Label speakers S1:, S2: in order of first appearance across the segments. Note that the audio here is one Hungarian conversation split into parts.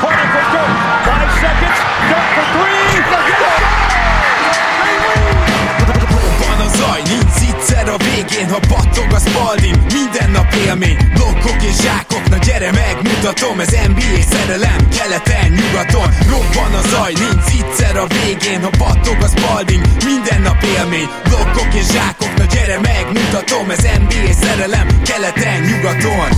S1: Carter for Dirk. Five seconds. Dirk for three.
S2: A zaj, nincs egyszer a végén, ha battog a spalding Minden nap élmény, blokkok és zsákok Na gyere megmutatom, ez NBA szerelem Keleten, nyugaton, robban a zaj Nincs egyszer a végén, ha battog a spalding Minden nap élmény, blokkok és zsákok Na gyere megmutatom, ez NBA szerelem Keleten, nyugaton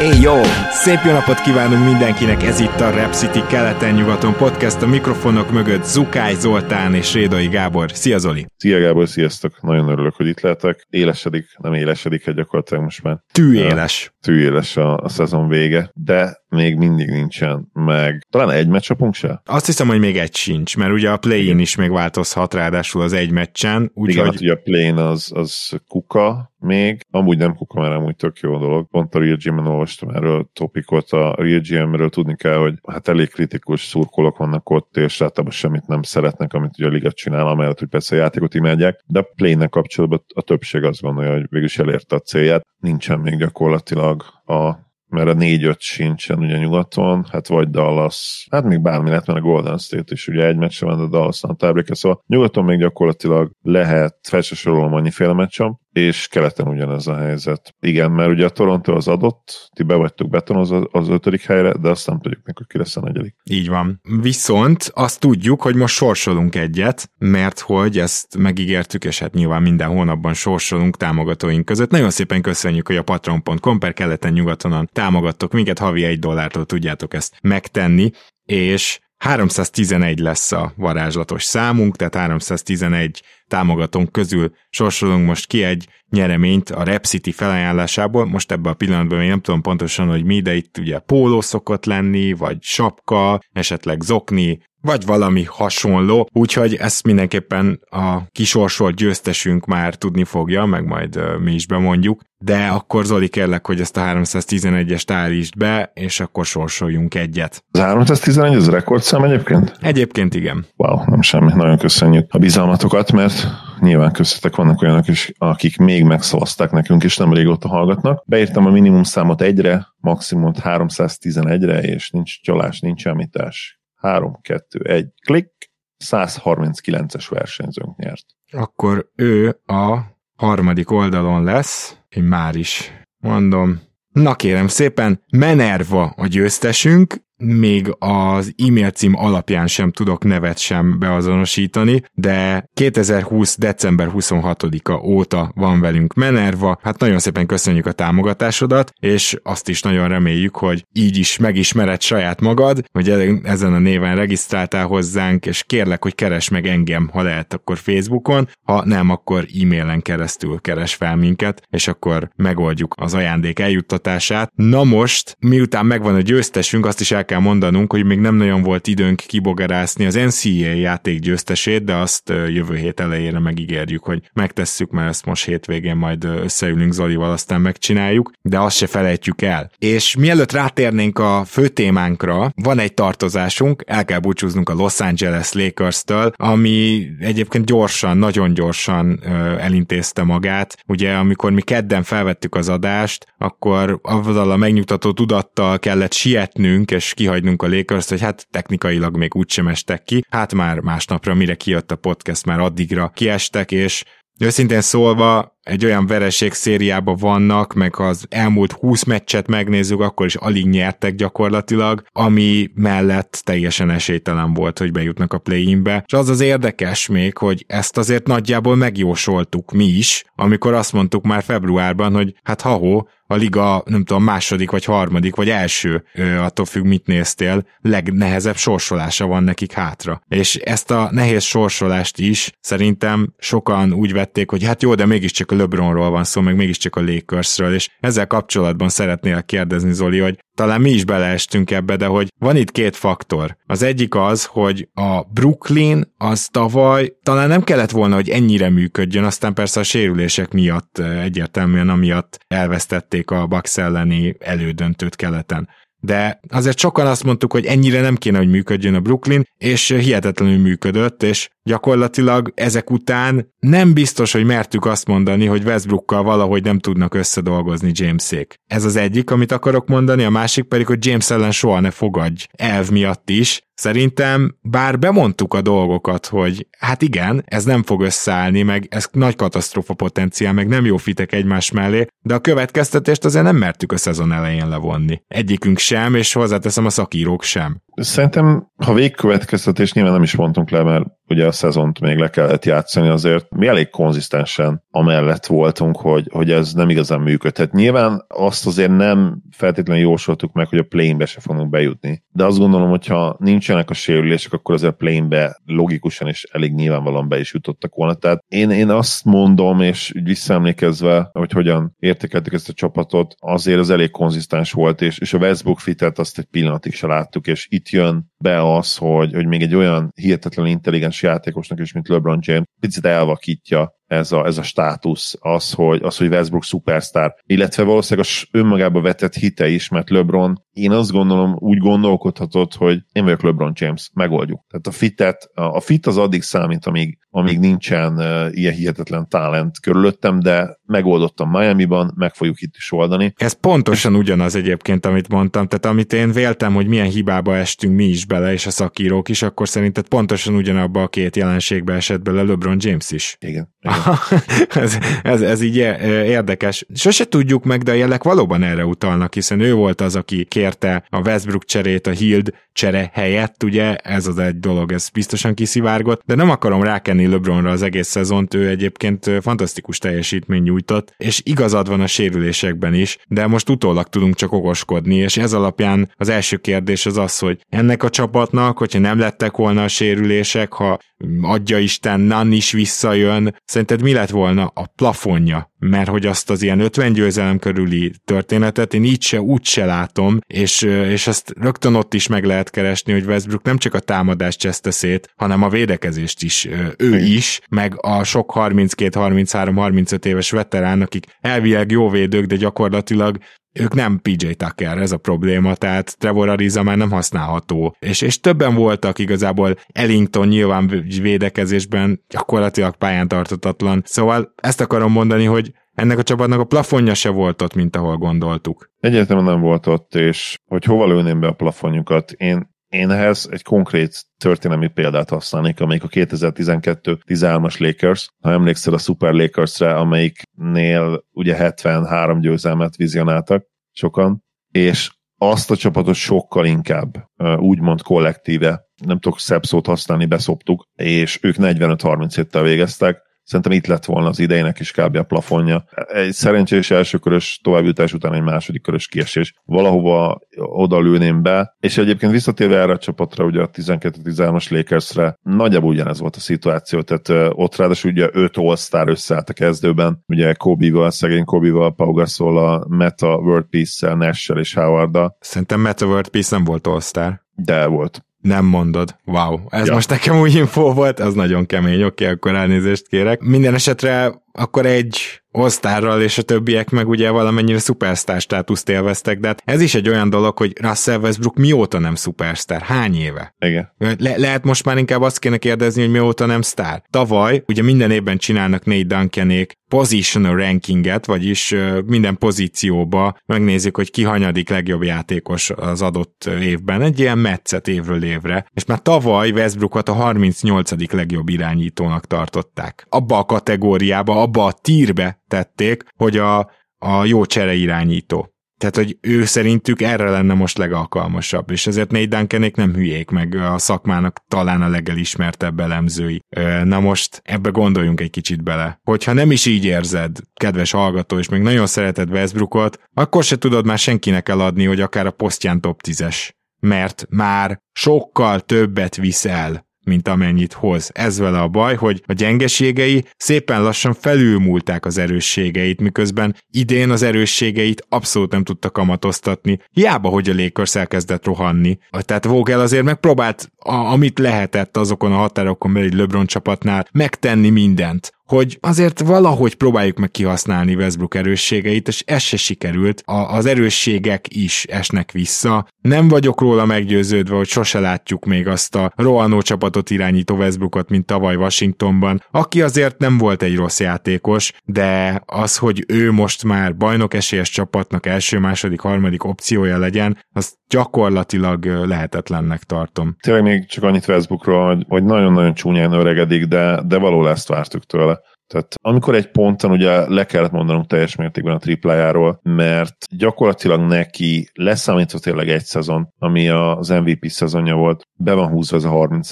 S3: Hey jó! Szép jó napot kívánunk mindenkinek, ez itt a Rap City keleten-nyugaton podcast, a mikrofonok mögött Zukály Zoltán és Rédai Gábor. Szia Zoli!
S4: Szia Gábor, sziasztok! Nagyon örülök, hogy itt lehetek. Élesedik, nem élesedik egy gyakorlatilag most már.
S3: Tűéles.
S4: Tűéles a, a szezon vége, de még mindig nincsen meg. Talán egy meccsapunk se?
S3: Azt hiszem, hogy még egy sincs, mert ugye a play-in is még változhat ráadásul az egy meccsen.
S4: Úgy, Igen, hogy... hát ugye a play az, az kuka még, amúgy nem kuka, mert amúgy tök jó dolog. Pont a Real Gym-en olvastam erről topikot, a Real GM-ről tudni kell, hogy hát elég kritikus szurkolók vannak ott, és általában semmit nem szeretnek, amit ugye a liga csinál, amellett, hogy persze a játékot imádják, de a play kapcsolatban a többség azt gondolja, hogy végül is elérte a célját. Nincsen még gyakorlatilag a mert a 4-5 sincsen ugye nyugaton, hát vagy Dallas, hát még bármi lehet, mert a Golden State is ugye egy meccsre van, a Dallas a tábléke, szóval nyugaton még gyakorlatilag lehet, felsorolom annyiféle meccsem, és keleten ugyanez a helyzet. Igen, mert ugye a Toronto az adott, ti be vagytok betonozva az ötödik helyre, de azt nem tudjuk még, hogy ki lesz a negyedik.
S3: Így van. Viszont azt tudjuk, hogy most sorsolunk egyet, mert hogy ezt megígértük, és hát nyilván minden hónapban sorsolunk támogatóink között. Nagyon szépen köszönjük, hogy a patron.com per keleten nyugatonon támogattok minket, havi egy dollártól tudjátok ezt megtenni, és 311 lesz a varázslatos számunk, tehát 311 támogatónk közül sorsolunk most ki egy nyereményt a Rep City felajánlásából. Most ebben a pillanatban még nem tudom pontosan, hogy mi, de itt ugye póló szokott lenni, vagy sapka, esetleg zokni, vagy valami hasonló, úgyhogy ezt mindenképpen a kisorsolt győztesünk már tudni fogja, meg majd mi is bemondjuk, de akkor Zoli kérlek, hogy ezt a 311-est állítsd be, és akkor sorsoljunk egyet.
S4: Az 311 az rekordszám egyébként?
S3: Egyébként igen.
S4: Wow, nem semmi, nagyon köszönjük a bizalmatokat, mert nyilván köztetek vannak olyanok is, akik még megszavazták nekünk, és nem régóta hallgatnak. Beírtam a minimum számot egyre, maximumot 311-re, és nincs csalás, nincs említás 3, 2, 1, klik, 139-es versenyzőnk nyert.
S3: Akkor ő a harmadik oldalon lesz, én már is mondom. Na kérem szépen, Menerva a győztesünk, még az e-mail cím alapján sem tudok nevet sem beazonosítani, de 2020. december 26-a óta van velünk Menerva. Hát nagyon szépen köszönjük a támogatásodat, és azt is nagyon reméljük, hogy így is megismered saját magad, hogy e- ezen a néven regisztráltál hozzánk, és kérlek, hogy keres meg engem, ha lehet, akkor Facebookon, ha nem, akkor e-mailen keresztül keres fel minket, és akkor megoldjuk az ajándék eljuttatását. Na most, miután megvan a győztesünk, azt is el kell mondanunk, hogy még nem nagyon volt időnk kibogarászni az NCAA játék győztesét, de azt jövő hét elejére megígérjük, hogy megtesszük, mert ezt most hétvégén majd összeülünk Zolival, aztán megcsináljuk, de azt se felejtjük el. És mielőtt rátérnénk a fő témánkra, van egy tartozásunk, el kell búcsúznunk a Los Angeles Lakers-től, ami egyébként gyorsan, nagyon gyorsan elintézte magát. Ugye, amikor mi kedden felvettük az adást, akkor azzal a megnyugtató tudattal kellett sietnünk, és kihagynunk a lakers hogy hát technikailag még úgysem estek ki. Hát már másnapra, mire kijött a podcast, már addigra kiestek, és Őszintén szólva, egy olyan vereség szériában vannak, meg az elmúlt 20 meccset megnézzük, akkor is alig nyertek gyakorlatilag, ami mellett teljesen esélytelen volt, hogy bejutnak a play-inbe. És az az érdekes még, hogy ezt azért nagyjából megjósoltuk mi is, amikor azt mondtuk már februárban, hogy hát ha a liga, nem tudom, második, vagy harmadik, vagy első, attól függ, mit néztél, legnehezebb sorsolása van nekik hátra. És ezt a nehéz sorsolást is szerintem sokan úgy vették, hogy hát jó, de mégiscsak mégiscsak a LeBronról van szó, meg mégiscsak a Lakersről, és ezzel kapcsolatban szeretnél kérdezni, Zoli, hogy talán mi is beleestünk ebbe, de hogy van itt két faktor. Az egyik az, hogy a Brooklyn az tavaly talán nem kellett volna, hogy ennyire működjön, aztán persze a sérülések miatt egyértelműen amiatt elvesztették a Bucks elleni elődöntőt keleten de azért sokan azt mondtuk, hogy ennyire nem kéne, hogy működjön a Brooklyn, és hihetetlenül működött, és gyakorlatilag ezek után nem biztos, hogy mertük azt mondani, hogy Westbrookkal valahogy nem tudnak összedolgozni Jamesék. Ez az egyik, amit akarok mondani, a másik pedig, hogy James ellen soha ne fogadj elv miatt is, Szerintem, bár bemondtuk a dolgokat, hogy hát igen, ez nem fog összeállni, meg ez nagy katasztrófa potenciál, meg nem jó fitek egymás mellé, de a következtetést azért nem mertük a szezon elején levonni. Egyikünk sem, és hozzáteszem a szakírók sem.
S4: Szerintem, ha végkövetkeztetés nyilván nem is mondtunk le, mert ugye a szezont még le kellett játszani, azért mi elég konzisztensen amellett voltunk, hogy, hogy ez nem igazán működhet. Nyilván azt azért nem feltétlenül jósoltuk meg, hogy a plane se fogunk bejutni. De azt gondolom, hogy ha nincsenek a sérülések, akkor azért a plane logikusan és elég nyilvánvalóan be is jutottak volna. Tehát én, én azt mondom, és visszaemlékezve, hogy hogyan értékeltük ezt a csapatot, azért az elég konzisztens volt, és, és a Westbrook fitet azt egy pillanatig se láttuk, és itt jön be az, hogy, hogy még egy olyan hihetetlen intelligens játékosnak is, mint LeBron James, picit elvakítja ez a, ez a státusz, az hogy, az, hogy Westbrook szupersztár, illetve valószínűleg a önmagába vetett hite is, mert LeBron, én azt gondolom, úgy gondolkodhatott, hogy én vagyok LeBron James, megoldjuk. Tehát a fitet, a, a fit az addig számít, amíg, amíg nincsen uh, ilyen hihetetlen talent körülöttem, de megoldottam Miami-ban, meg fogjuk itt is oldani.
S3: Ez pontosan ugyanaz egyébként, amit mondtam, tehát amit én véltem, hogy milyen hibába estünk mi is bele, és a szakírók is, akkor szerinted pontosan ugyanabba a két jelenségbe esett bele LeBron James is.
S4: Igen. igen.
S3: ez, ez, ez így érdekes. Sose tudjuk meg, de a jelek valóban erre utalnak, hiszen ő volt az, aki kérte a Westbrook cserét a Hild csere helyett, ugye ez az egy dolog, ez biztosan kiszivárgott, de nem akarom rákenni LeBronra az egész szezont, ő egyébként fantasztikus teljesítmény nyújtott, és igazad van a sérülésekben is, de most utólag tudunk csak okoskodni, és ez alapján az első kérdés az az, hogy ennek a csapatnak, hogyha nem lettek volna a sérülések, ha adja Isten, Nan is visszajön, szerinted mi lett volna a plafonja? Mert hogy azt az ilyen 50 győzelem körüli történetet én így se, úgy se látom, és, és ezt rögtön ott is meg lehet keresni, hogy Westbrook nem csak a támadást cseszte szét, hanem a védekezést is ő is, meg a sok 32, 33, 35 éves veterán, akik elvileg jó védők, de gyakorlatilag ők nem PJ Tucker, ez a probléma, tehát Trevor Ariza már nem használható. És, és többen voltak igazából Ellington nyilván védekezésben gyakorlatilag pályán tartatatlan. Szóval ezt akarom mondani, hogy ennek a csapatnak a plafonja se volt ott, mint ahol gondoltuk.
S4: Egyértelműen nem volt ott, és hogy hova lőném be a plafonjukat, én én ehhez egy konkrét történelmi példát használnék, amelyik a 2012-13-as Lakers, ha emlékszel a Super Lakersre, amelyiknél ugye 73 győzelmet vizionáltak sokan, és azt a csapatot sokkal inkább úgymond kollektíve, nem tudok szebb szót használni, beszoptuk, és ők 45-37-tel végeztek, Szerintem itt lett volna az idejének is kb. a plafonja. Egy szerencsés elsőkörös továbbjutás után egy második körös kiesés. Valahova oda lőném be, és egyébként visszatérve erre a csapatra, ugye a 12-13-as Lakersre, nagyjából ugyanez volt a szituáció, tehát ott ráadásul ugye 5 all-star összeállt a kezdőben, ugye Kobe-val, szegény Kobe-val, Pau Gasol, a Meta, World Peace-szel, Nash-sel és howard -dal.
S3: Szerintem Meta World Peace nem volt all-star.
S4: De volt.
S3: Nem mondod. Wow. Ez ja. most nekem új info volt, ez nagyon kemény. Oké, okay, akkor elnézést kérek. Minden esetre akkor egy osztárral és a többiek meg ugye valamennyire szupersztár státuszt élveztek, de hát ez is egy olyan dolog, hogy Russell Westbrook mióta nem szupersztár? Hány éve?
S4: Igen.
S3: Le- lehet most már inkább azt kéne kérdezni, hogy mióta nem sztár. Tavaly ugye minden évben csinálnak Nate Duncanék positional rankinget, vagyis minden pozícióba megnézik, hogy ki hanyadik legjobb játékos az adott évben, egy ilyen metszet évről évre, és már tavaly Westbrookot a 38. legjobb irányítónak tartották. Abba a kategóriába, abba a tírbe tették, hogy a, a jó csere irányító. Tehát, hogy ő szerintük erre lenne most legalkalmasabb, és ezért Nate Duncanék nem hülyék meg a szakmának talán a legelismertebb elemzői. Na most ebbe gondoljunk egy kicsit bele. Hogyha nem is így érzed, kedves hallgató, és még nagyon szereted Westbrookot, akkor se tudod már senkinek eladni, hogy akár a posztján top 10-es. Mert már sokkal többet viszel mint amennyit hoz. Ez vele a baj, hogy a gyengeségei szépen lassan felülmúlták az erősségeit, miközben idén az erősségeit abszolút nem tudta kamatoztatni. Hiába, hogy a Lakers elkezdett rohanni. Tehát Vogel azért megpróbált, a, amit lehetett azokon a határokon belül LeBron csapatnál megtenni mindent hogy azért valahogy próbáljuk meg kihasználni Westbrook erősségeit, és ez se sikerült. A, az erősségek is esnek vissza. Nem vagyok róla meggyőződve, hogy sose látjuk még azt a rohanó csapatot irányító Westbrookot, mint tavaly Washingtonban, aki azért nem volt egy rossz játékos, de az, hogy ő most már bajnok esélyes csapatnak első, második, harmadik opciója legyen, az gyakorlatilag lehetetlennek tartom.
S4: Tényleg még csak annyit Westbrookról, hogy nagyon-nagyon csúnyán öregedik, de, de való ezt vártuk tőle. Tehát amikor egy ponton ugye le kellett mondanunk teljes mértékben a triplájáról, mert gyakorlatilag neki leszámítva tényleg egy szezon, ami az MVP szezonja volt, be van húzva ez a 30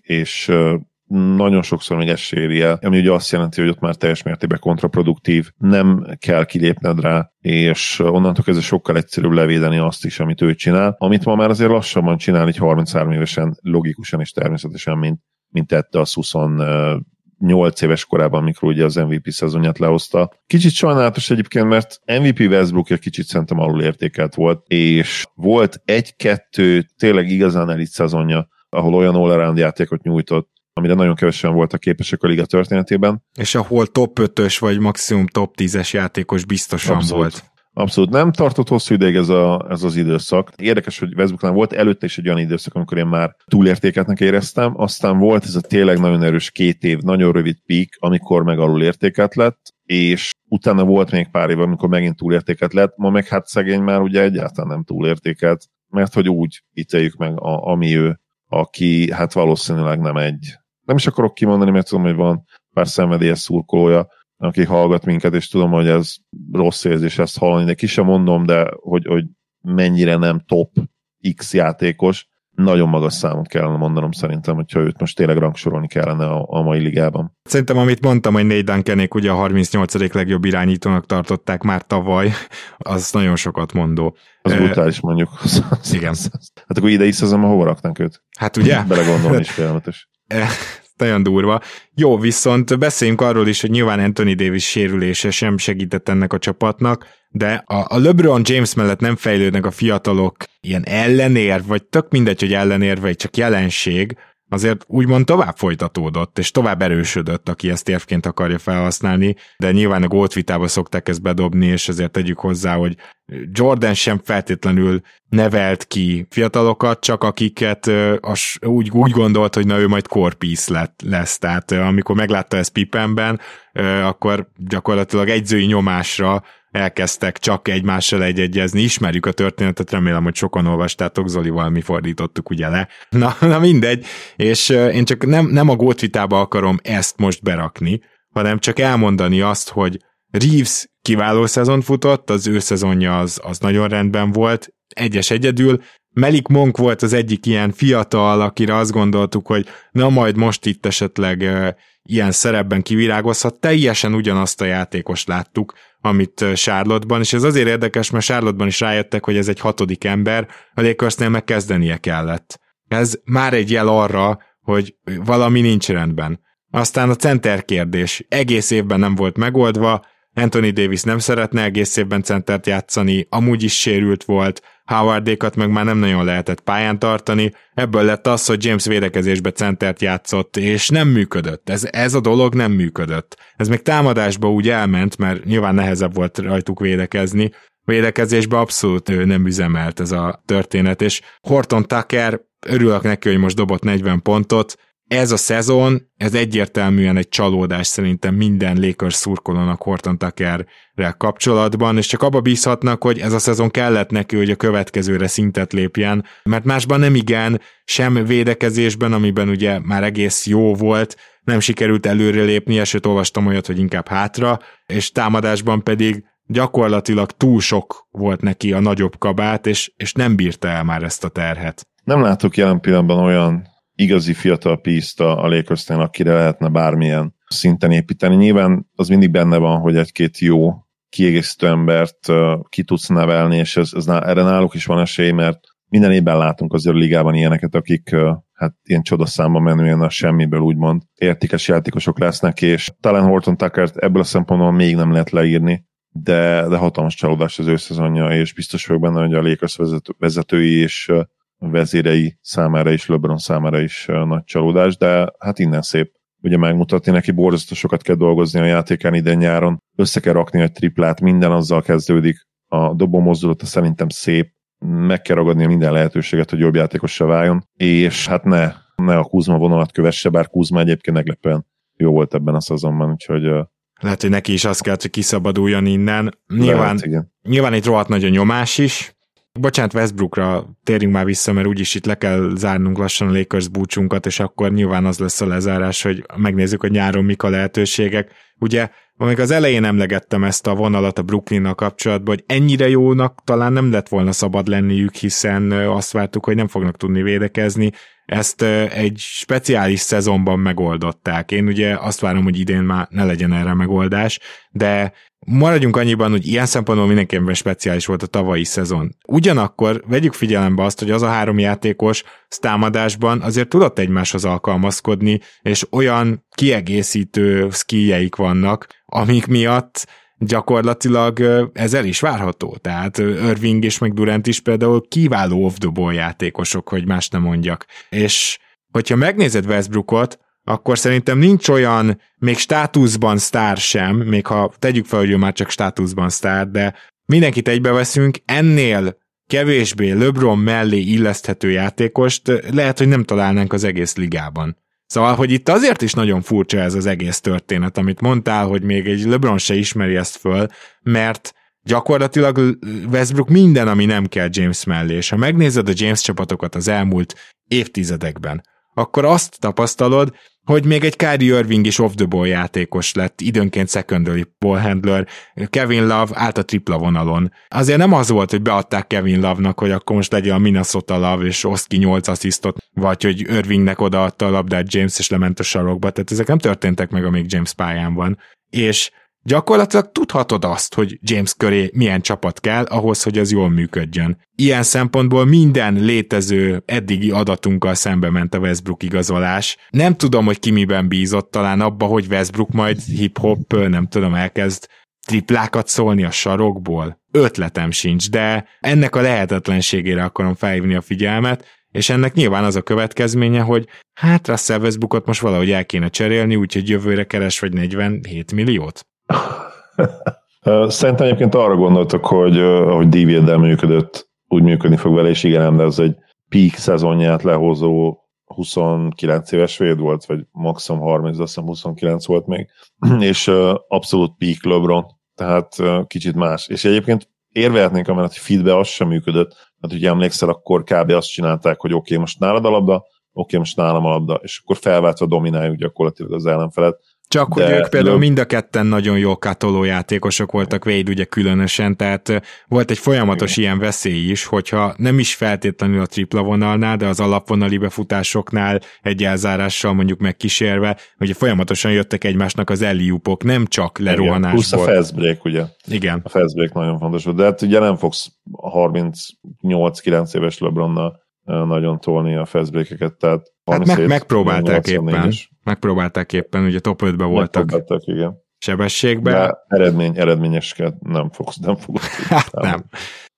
S4: és nagyon sokszor még ez séri el, ami ugye azt jelenti, hogy ott már teljes mértékben kontraproduktív, nem kell kilépned rá, és onnantól kezdve sokkal egyszerűbb levédeni azt is, amit ő csinál, amit ma már azért lassabban csinál, így 33 évesen, logikusan és természetesen, mint, mint tette a 20 8 éves korában, amikor ugye az MVP szezonját lehozta. Kicsit sajnálatos egyébként, mert MVP Westbrook egy kicsit szerintem alul értékelt volt, és volt egy-kettő tényleg igazán elit szezonja, ahol olyan all játékot nyújtott, amire nagyon kevesen voltak képesek a liga történetében.
S3: És ahol top 5-ös vagy maximum top 10-es játékos biztosan Abszolút. volt.
S4: Abszolút nem tartott hosszú ideig ez, a, ez az időszak. Érdekes, hogy Westbrooknál volt előtte is egy olyan időszak, amikor én már túlértéketnek éreztem, aztán volt ez a tényleg nagyon erős két év, nagyon rövid peak, amikor meg alul értéket lett, és utána volt még pár év, amikor megint túlértéket lett, ma meg hát szegény már ugye egyáltalán nem túlértékelt, mert hogy úgy ítéljük meg, a, ami ő, aki hát valószínűleg nem egy, nem is akarok kimondani, mert tudom, hogy van pár szenvedélyes szurkolója, aki hallgat minket, és tudom, hogy ez rossz érzés ezt hallani, de ki sem mondom, de hogy, hogy mennyire nem top X játékos, nagyon magas számot kellene mondanom szerintem, hogyha őt most tényleg rangsorolni kellene a, a mai ligában.
S3: Szerintem, amit mondtam, hogy Nate Duncanék ugye a 38. legjobb irányítónak tartották már tavaly, az nagyon sokat mondó.
S4: Az e... brutális mondjuk.
S3: Igen.
S4: hát akkor ide is az, hova raknánk őt?
S3: Hát ugye?
S4: Belegondolni is félelmetes.
S3: nagyon durva. Jó, viszont beszéljünk arról is, hogy nyilván Anthony Davis sérülése sem segített ennek a csapatnak, de a, LeBron James mellett nem fejlődnek a fiatalok ilyen ellenér, vagy tök mindegy, hogy ellenér, vagy csak jelenség, azért úgymond tovább folytatódott, és tovább erősödött, aki ezt érvként akarja felhasználni, de nyilván a Gold vitába szokták ezt bedobni, és ezért tegyük hozzá, hogy Jordan sem feltétlenül nevelt ki fiatalokat, csak akiket as, úgy, úgy gondolt, hogy na ő majd core lett, lesz. Tehát amikor meglátta ezt Pipenben, akkor gyakorlatilag egyzői nyomásra elkezdtek csak egymással egyegyezni. Ismerjük a történetet, remélem, hogy sokan olvastátok, Zolival mi fordítottuk ugye le. Na, na mindegy, és én csak nem, nem a gótvitába akarom ezt most berakni, hanem csak elmondani azt, hogy Reeves kiváló szezon futott, az ő szezonja az, az nagyon rendben volt, egyes egyedül, Melik Monk volt az egyik ilyen fiatal, akire azt gondoltuk, hogy na majd most itt esetleg uh, ilyen szerepben kivirágozhat. Teljesen ugyanazt a játékost láttuk, amit Charlotte-ban, és ez azért érdekes, mert Charlotte-ban is rájöttek, hogy ez egy hatodik ember, a Lakersnél meg kezdenie kellett. Ez már egy jel arra, hogy valami nincs rendben. Aztán a center kérdés egész évben nem volt megoldva, Anthony Davis nem szeretne egész évben centert játszani, amúgy is sérült volt, Howardékat meg már nem nagyon lehetett pályán tartani, ebből lett az, hogy James védekezésbe centert játszott, és nem működött. Ez, ez a dolog nem működött. Ez még támadásba úgy elment, mert nyilván nehezebb volt rajtuk védekezni, védekezésbe abszolút nem üzemelt ez a történet, és Horton Tucker, örülök neki, hogy most dobott 40 pontot, ez a szezon, ez egyértelműen egy csalódás szerintem minden Lakers szurkolónak Horton Tuckerrel kapcsolatban, és csak abba bízhatnak, hogy ez a szezon kellett neki, hogy a következőre szintet lépjen, mert másban nem igen, sem védekezésben, amiben ugye már egész jó volt, nem sikerült előrelépni, sőt olvastam olyat, hogy inkább hátra, és támadásban pedig gyakorlatilag túl sok volt neki a nagyobb kabát, és, és nem bírta el már ezt a terhet.
S4: Nem látok jelen pillanatban olyan igazi fiatal piszt a Lakersnél, akire lehetne bármilyen szinten építeni. Nyilván az mindig benne van, hogy egy-két jó kiegészítő embert ki tudsz nevelni, és ez, ez, erre náluk is van esély, mert minden évben látunk azért a ligában ilyeneket, akik hát ilyen csodaszámba menően a semmiből úgymond értékes játékosok lesznek, és talán Horton tucker ebből a szempontból még nem lehet leírni, de, de hatalmas csalódás az ő szezonja, és biztos vagyok benne, hogy a Lakers vezető, vezetői és vezérei számára is, LeBron számára is nagy csalódás, de hát innen szép ugye megmutatni neki, borzasztó sokat kell dolgozni a játékán ide nyáron, össze kell rakni egy triplát, minden azzal kezdődik, a dobó mozdulata szerintem szép, meg kell ragadni minden lehetőséget, hogy jobb játékossá váljon, és hát ne, ne a Kuzma vonalat kövesse, bár Kuzma egyébként meglepően jó volt ebben a szezonban, úgyhogy
S3: lehet, hogy neki is azt kell, hogy kiszabaduljon innen. Nyilván, Lehet, nyilván itt rohadt nagy a nyomás is, Bocsánat, Westbrookra térjünk már vissza, mert úgyis itt le kell zárnunk lassan a Lakers búcsunkat, és akkor nyilván az lesz a lezárás, hogy megnézzük, hogy nyáron mik a lehetőségek. Ugye, amíg az elején emlegettem ezt a vonalat a Brooklynnal kapcsolatban, hogy ennyire jónak talán nem lett volna szabad lenniük, hiszen azt vártuk, hogy nem fognak tudni védekezni, ezt egy speciális szezonban megoldották. Én ugye azt várom, hogy idén már ne legyen erre megoldás, de maradjunk annyiban, hogy ilyen szempontból mindenképpen speciális volt a tavalyi szezon. Ugyanakkor vegyük figyelembe azt, hogy az a három játékos támadásban azért tudott egymáshoz alkalmazkodni, és olyan kiegészítő skilljeik vannak, amik miatt gyakorlatilag ez el is várható. Tehát Irving és meg Durant is például kiváló off játékosok, hogy más nem mondjak. És hogyha megnézed Westbrookot, akkor szerintem nincs olyan, még státuszban sztár sem, még ha tegyük fel, hogy ő már csak státuszban sztár, de mindenkit egybeveszünk, ennél kevésbé LeBron mellé illeszthető játékost lehet, hogy nem találnánk az egész ligában. Szóval, hogy itt azért is nagyon furcsa ez az egész történet, amit mondtál, hogy még egy LeBron se ismeri ezt föl, mert gyakorlatilag Westbrook minden, ami nem kell James mellé, és ha megnézed a James csapatokat az elmúlt évtizedekben, akkor azt tapasztalod, hogy még egy Kyrie Irving is off-the-ball játékos lett, időnként secondary ball handler, Kevin Love állt a tripla vonalon. Azért nem az volt, hogy beadták Kevin Love-nak, hogy akkor most legyen a Minnesota Love, és Oszki 8 asszisztot, vagy hogy Irvingnek odaadta a labdát James, és lement a sarokba, tehát ezek nem történtek meg, amíg James pályán van. És Gyakorlatilag tudhatod azt, hogy James köré milyen csapat kell ahhoz, hogy az jól működjön. Ilyen szempontból minden létező eddigi adatunkkal szembe ment a Westbrook igazolás. Nem tudom, hogy ki miben bízott, talán abba, hogy Westbrook majd hip-hop, nem tudom, elkezd triplákat szólni a sarokból. Ötletem sincs, de ennek a lehetetlenségére akarom felhívni a figyelmet, és ennek nyilván az a következménye, hogy hát Russell Westbrookot most valahogy el kéne cserélni, úgyhogy jövőre keres vagy 47 milliót.
S4: Szerintem egyébként arra gondoltak, hogy ahogy dvd működött, úgy működni fog vele, és igen, de ez egy peak szezonját lehozó 29 éves véd volt, vagy maximum 30, de azt hiszem 29 volt még, és abszolút peak LeBron, tehát kicsit más. És egyébként érvehetnénk amellett, hogy feedbe az sem működött, mert ugye emlékszel, akkor kb. azt csinálták, hogy oké, okay, most nálad a labda, oké, okay, most nálam a labda, és akkor felváltva domináljuk gyakorlatilag az ellenfelet.
S3: Csak De hogy ők például mind a ketten nagyon jó katoló játékosok voltak, Wade ugye különösen, tehát volt egy folyamatos Igen. ilyen veszély is, hogyha nem is feltétlenül a tripla vonalnál, de az alapvonali befutásoknál egy elzárással mondjuk megkísérve, hogy folyamatosan jöttek egymásnak az eliupok, nem csak lerohanásból.
S4: Plusz a fast break, ugye?
S3: Igen.
S4: A fast break nagyon fontos volt, de hát ugye nem fogsz 38-9 éves LeBronnal nagyon tolni a fastbreak-eket, tehát
S3: Hát meg, megpróbálták éppen, megpróbálták éppen, ugye top 5-be voltak.
S4: igen.
S3: Sebességben.
S4: De eredmény, eredményesket nem fogsz, nem fogsz.
S3: hát nem.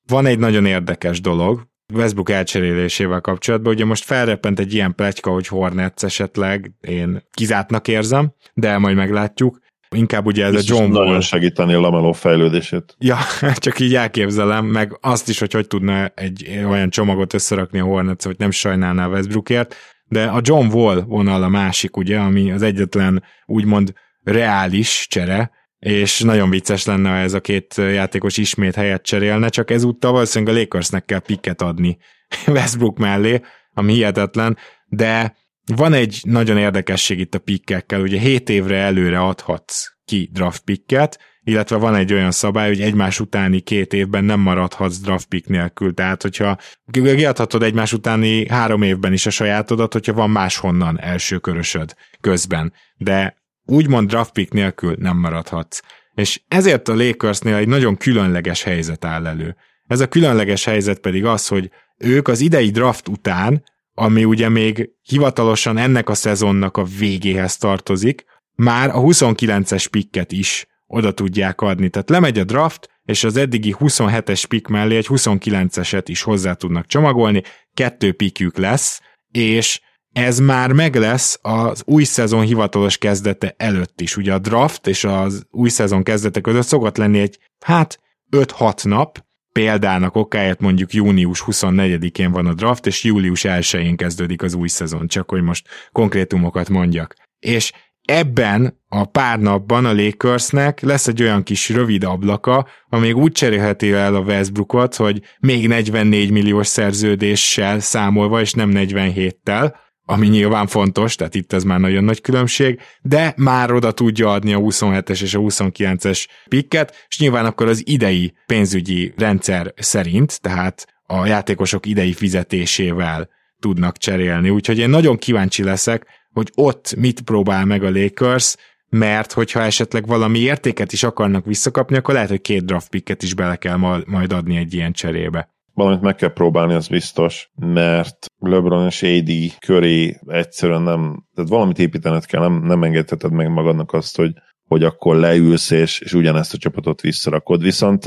S3: Van egy nagyon érdekes dolog, Westbrook elcserélésével kapcsolatban. Ugye most felreppent egy ilyen pletyka, hogy Hornets esetleg én kizártnak érzem, de majd meglátjuk. Inkább ugye ez Biztos a John
S4: Wall. Nagyon segíteni a Lameló fejlődését.
S3: Ja, csak így elképzelem, meg azt is, hogy hogy tudna egy olyan csomagot összerakni a Hornets, hogy nem sajnálná Westbrookért, de a John Wall vonal a másik, ugye, ami az egyetlen úgymond reális csere, és nagyon vicces lenne, ha ez a két játékos ismét helyet cserélne, csak ezúttal valószínűleg a Lakersnek kell pikket adni Westbrook mellé, ami hihetetlen, de van egy nagyon érdekesség itt a pikkekkel, ugye 7 évre előre adhatsz ki draft picket, illetve van egy olyan szabály, hogy egymás utáni két évben nem maradhatsz draft pick nélkül, tehát hogyha kiadhatod egymás utáni három évben is a sajátodat, hogyha van máshonnan első körösöd közben, de úgymond draft pick nélkül nem maradhatsz. És ezért a Lakersnél egy nagyon különleges helyzet áll elő. Ez a különleges helyzet pedig az, hogy ők az idei draft után, ami ugye még hivatalosan ennek a szezonnak a végéhez tartozik, már a 29-es pikket is oda tudják adni. Tehát lemegy a draft, és az eddigi 27-es pick mellé egy 29-eset is hozzá tudnak csomagolni, kettő pikjük lesz, és ez már meg lesz az új szezon hivatalos kezdete előtt is. Ugye a draft és az új szezon kezdete között szokott lenni egy, hát 5-6 nap, példának okáért mondjuk június 24-én van a draft, és július 1-én kezdődik az új szezon, csak hogy most konkrétumokat mondjak. És ebben a pár napban a Lakersnek lesz egy olyan kis rövid ablaka, amíg úgy cserélheti el a Westbrookot, hogy még 44 milliós szerződéssel számolva, és nem 47-tel, ami nyilván fontos, tehát itt ez már nagyon nagy különbség, de már oda tudja adni a 27-es és a 29-es pikket, és nyilván akkor az idei pénzügyi rendszer szerint, tehát a játékosok idei fizetésével tudnak cserélni. Úgyhogy én nagyon kíváncsi leszek, hogy ott mit próbál meg a Lakers, mert hogyha esetleg valami értéket is akarnak visszakapni, akkor lehet, hogy két draft picket is bele kell majd adni egy ilyen cserébe
S4: valamit meg kell próbálni, az biztos, mert LeBron és AD köré egyszerűen nem, tehát valamit építened kell, nem, nem engedheted meg magadnak azt, hogy, hogy akkor leülsz, és, és ugyanezt a csapatot visszarakod. Viszont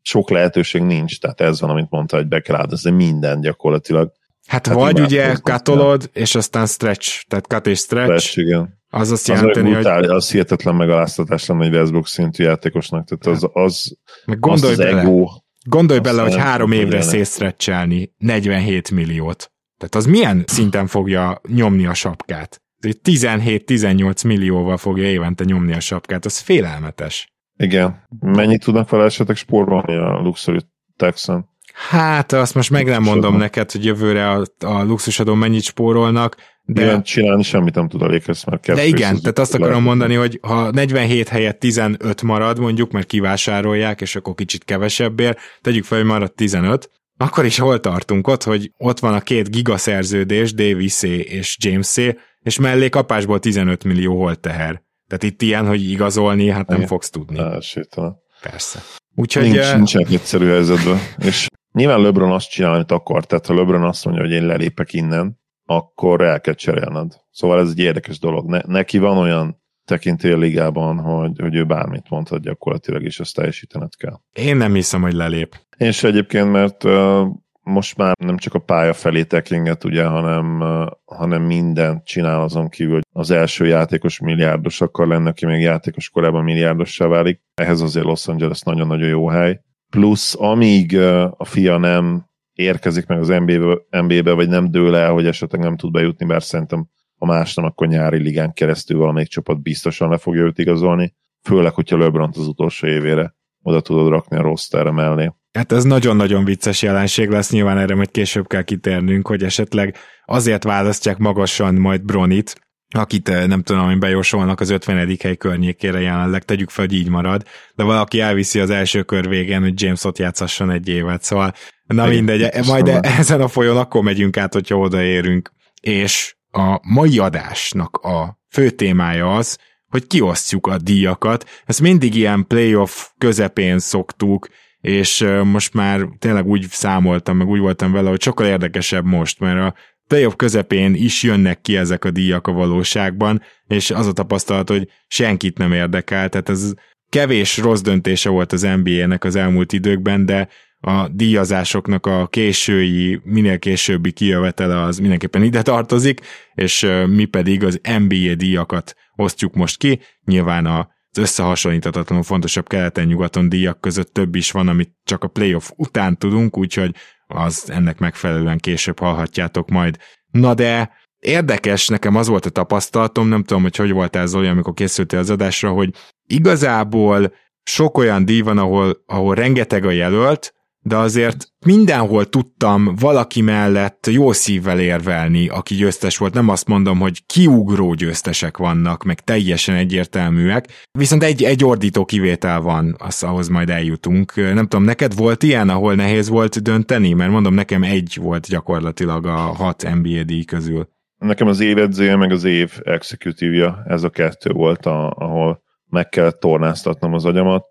S4: sok lehetőség nincs, tehát ez van, amit mondta, hogy be kell áldozni minden gyakorlatilag.
S3: Hát, hát vagy ugye katolod, és aztán stretch, tehát cut és stretch. stretch
S4: igen.
S3: Az azt jelenteni,
S4: az hogy... Az hihetetlen megaláztatás lenne egy Westbrook szintű játékosnak, tehát az, az,
S3: Meg gondolj az, az bele, ego, Gondolj bele, hogy három évre szétszrecselni 47 milliót. Tehát az milyen szinten fogja nyomni a sapkát? 17-18 millióval fogja évente nyomni a sapkát, az félelmetes.
S4: Igen. Mennyit tudnak vele esetleg spórolni a Luxury Texan?
S3: Hát azt most meg nem mondom neked, hogy jövőre a, a luxusadó mennyit spórolnak,
S4: de... Igen, csinálni semmit nem tud a Lakers, mert
S3: De igen, tehát azt akarom mondani, hogy ha 47 helyett 15 marad mondjuk, mert kivásárolják, és akkor kicsit kevesebbért, tegyük fel, hogy marad 15, akkor is hol tartunk ott, hogy ott van a két gigaszerződés, davis és james és mellé kapásból 15 millió hol teher. Tehát itt ilyen, hogy igazolni, hát nem Igen. fogsz tudni.
S4: Elsételen.
S3: Persze.
S4: Úgyhogy... Nincs, nincsenek egyszerű helyzetben. És nyilván LeBron azt csinál, amit akar. Tehát ha LeBron azt mondja, hogy én lelépek innen, akkor el kell cserélned. Szóval ez egy érdekes dolog. Ne, neki van olyan tekintél ligában, hogy, hogy ő bármit mondhat gyakorlatilag, és ezt teljesítened kell.
S3: Én nem hiszem, hogy lelép.
S4: Én se egyébként, mert uh, most már nem csak a pálya felé teklinget, ugye, hanem, uh, hanem mindent csinál azon kívül, hogy az első játékos milliárdos akar lenni, aki még játékos korában milliárdossá válik. Ehhez azért Los Angeles nagyon-nagyon jó hely. Plusz amíg uh, a fia nem érkezik meg az NBA-be, NBA-be vagy nem dől el, hogy esetleg nem tud bejutni, bár szerintem ha más nem, akkor nyári ligán keresztül valamelyik csapat biztosan le fogja őt igazolni, főleg, hogyha lebron az utolsó évére oda tudod rakni a rosterre mellé.
S3: Hát ez nagyon-nagyon vicces jelenség lesz, nyilván erre majd később kell kitérnünk, hogy esetleg azért választják magasan majd Bronit, akit eh, nem tudom, hogy bejósolnak az 50. hely környékére jelenleg, tegyük fel, hogy így marad, de valaki elviszi az első kör végén, hogy James ott játszasson egy évet, szóval na mindegy, majd ezen a folyón akkor megyünk át, hogyha odaérünk. És a mai adásnak a fő témája az, hogy kiosztjuk a díjakat. Ezt mindig ilyen playoff közepén szoktuk, és eh, most már tényleg úgy számoltam, meg úgy voltam vele, hogy sokkal érdekesebb most, mert a playoff közepén is jönnek ki ezek a díjak a valóságban, és az a tapasztalat, hogy senkit nem érdekel, tehát ez kevés rossz döntése volt az NBA-nek az elmúlt időkben, de a díjazásoknak a késői, minél későbbi kijövetele az mindenképpen ide tartozik, és mi pedig az NBA díjakat osztjuk most ki. Nyilván a az összehasonlíthatatlanul fontosabb keleten-nyugaton díjak között több is van, amit csak a playoff után tudunk, úgyhogy az ennek megfelelően később hallhatjátok majd. Na de érdekes, nekem az volt a tapasztalatom, nem tudom, hogy hogy volt ez olyan, amikor készültél az adásra, hogy igazából sok olyan díj van, ahol, ahol rengeteg a jelölt, de azért mindenhol tudtam valaki mellett jó szívvel érvelni, aki győztes volt. Nem azt mondom, hogy kiugró győztesek vannak, meg teljesen egyértelműek, viszont egy, egy ordító kivétel van, az, ahhoz majd eljutunk. Nem tudom, neked volt ilyen, ahol nehéz volt dönteni? Mert mondom, nekem egy volt gyakorlatilag a hat NBA díj közül.
S4: Nekem az évedzője, meg az év executívja, ez a kettő volt, a, ahol meg kellett tornáztatnom az agyamat.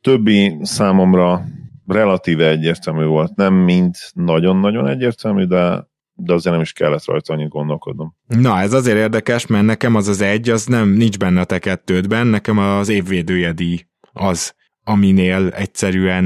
S4: Többi számomra relatíve egyértelmű volt. Nem mind nagyon-nagyon egyértelmű, de de azért nem is kellett rajta annyit gondolkodnom.
S3: Na, ez azért érdekes, mert nekem az az egy, az nem nincs benne te kettődben, nekem az évvédője díj az, aminél egyszerűen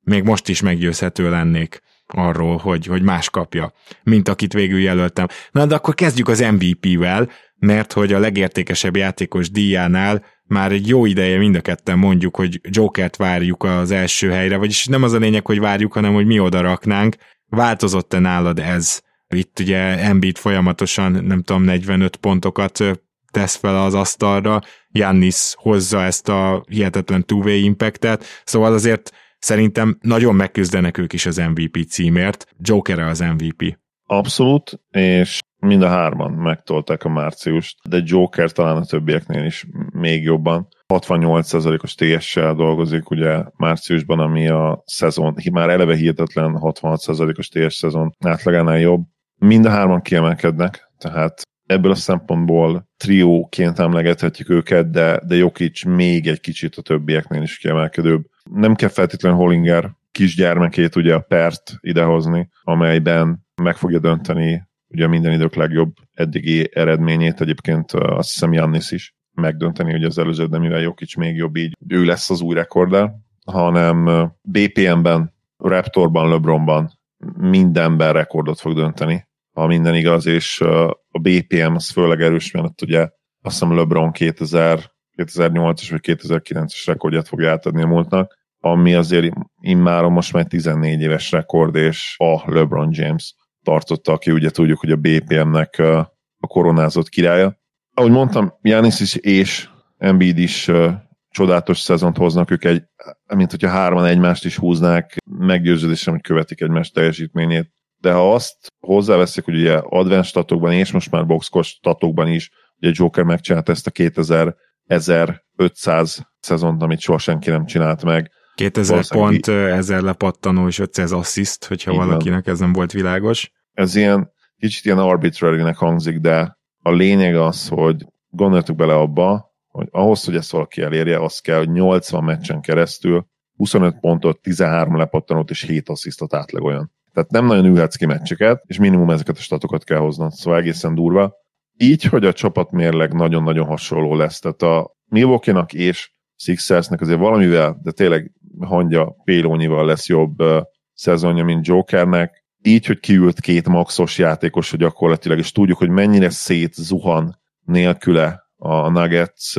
S3: még most is meggyőzhető lennék arról, hogy, hogy más kapja, mint akit végül jelöltem. Na, de akkor kezdjük az MVP-vel, mert hogy a legértékesebb játékos díjánál már egy jó ideje mind a ketten mondjuk, hogy Jokert várjuk az első helyre, vagyis nem az a lényeg, hogy várjuk, hanem hogy mi oda raknánk. Változott-e nálad ez? Itt ugye Embiid folyamatosan, nem tudom, 45 pontokat tesz fel az asztalra, Jannis hozza ezt a hihetetlen two-way impactet, szóval azért szerintem nagyon megküzdenek ők is az MVP címért. Joker az MVP.
S4: Abszolút, és mind a hárman megtolták a márciust, de Joker talán a többieknél is még jobban. 68%-os TS-sel dolgozik ugye márciusban, ami a szezon, már eleve hihetetlen 66%-os TS szezon átlagánál jobb. Mind a hárman kiemelkednek, tehát ebből a szempontból trióként emlegethetjük őket, de, de Jokic még egy kicsit a többieknél is kiemelkedőbb. Nem kell feltétlenül Hollinger kisgyermekét, ugye a Pert idehozni, amelyben meg fogja dönteni ugye minden idők legjobb eddigi eredményét, egyébként azt hiszem Jannis is megdönteni, hogy az előző, de mivel Jokic még jobb, így ő lesz az új rekorder, hanem BPM-ben, Raptorban, LeBronban mindenben rekordot fog dönteni, ha minden igaz, és a BPM az főleg erős, mert ott ugye azt hiszem LeBron 2000, 2008-as vagy 2009-es rekordját fogja átadni a múltnak, ami azért immáron most már 14 éves rekord, és a LeBron James tartotta, aki ugye tudjuk, hogy a BPM-nek a koronázott királya. Ahogy mondtam, Janis is és Embiid is csodálatos szezont hoznak, ők egy, mint hogyha hárman egymást is húznák, meggyőződésem, hogy követik egymást teljesítményét. De ha azt hozzáveszik, hogy ugye advanced statokban és most már boxkos statokban is, ugye Joker megcsinált ezt a 2000 1500 szezont, amit soha senki nem csinált meg.
S3: 2000 pont, 1000 lepattanó és 500 assziszt, hogyha Igen. valakinek ez nem volt világos.
S4: Ez ilyen, kicsit ilyen arbitrary-nek hangzik, de a lényeg az, hogy gondoltuk bele abba, hogy ahhoz, hogy ezt valaki elérje, az kell, hogy 80 meccsen keresztül 25 pontot, 13 lepattanót és 7 asszisztot átlagoljon. Tehát nem nagyon ülhetsz ki meccseket, és minimum ezeket a statokat kell hoznod, szóval egészen durva. Így, hogy a csapat mérleg nagyon-nagyon hasonló lesz, tehát a Milwaukee-nak és Sixersnek azért valamivel, de tényleg hangja pélónyival lesz jobb uh, szezonja, mint Jokernek. Így, hogy kiült két maxos játékos, hogy gyakorlatilag, és tudjuk, hogy mennyire szét zuhan nélküle a Nuggets.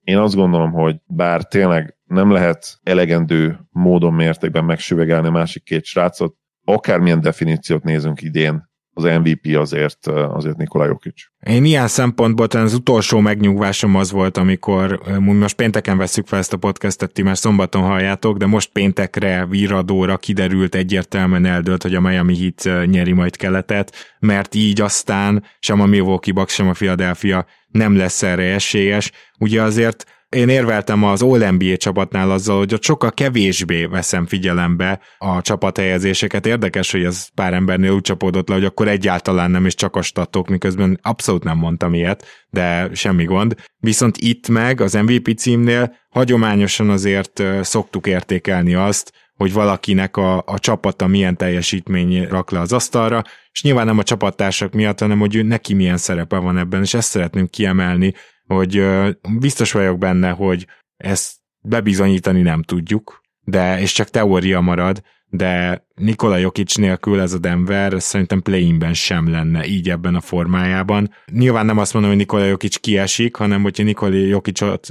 S4: Én azt gondolom, hogy bár tényleg nem lehet elegendő módon mértékben megsüvegelni a másik két srácot, akármilyen definíciót nézünk idén, az MVP azért, azért Nikola Jokic.
S3: Én ilyen szempontból talán az utolsó megnyugvásom az volt, amikor most pénteken veszük fel ezt a podcastet, ti már szombaton halljátok, de most péntekre, víradóra kiderült egyértelműen eldőlt, hogy a Miami Heat nyeri majd keletet, mert így aztán sem a Milwaukee Bucks, sem a Philadelphia nem lesz erre esélyes. Ugye azért én érveltem az All-NBA csapatnál azzal, hogy ott sokkal kevésbé veszem figyelembe a csapathelyezéseket. Érdekes, hogy ez pár embernél úgy csapódott le, hogy akkor egyáltalán nem is csak a statok, miközben abszolút nem mondtam ilyet, de semmi gond. Viszont itt meg az MVP címnél hagyományosan azért szoktuk értékelni azt, hogy valakinek a, a csapata milyen teljesítmény rak le az asztalra, és nyilván nem a csapattársak miatt, hanem hogy ő neki milyen szerepe van ebben, és ezt szeretném kiemelni, hogy biztos vagyok benne, hogy ezt bebizonyítani nem tudjuk, de és csak teória marad, de Nikola Jokic nélkül ez a Denver szerintem play sem lenne így ebben a formájában. Nyilván nem azt mondom, hogy Nikola Jokic kiesik, hanem hogyha Nikola Jokicot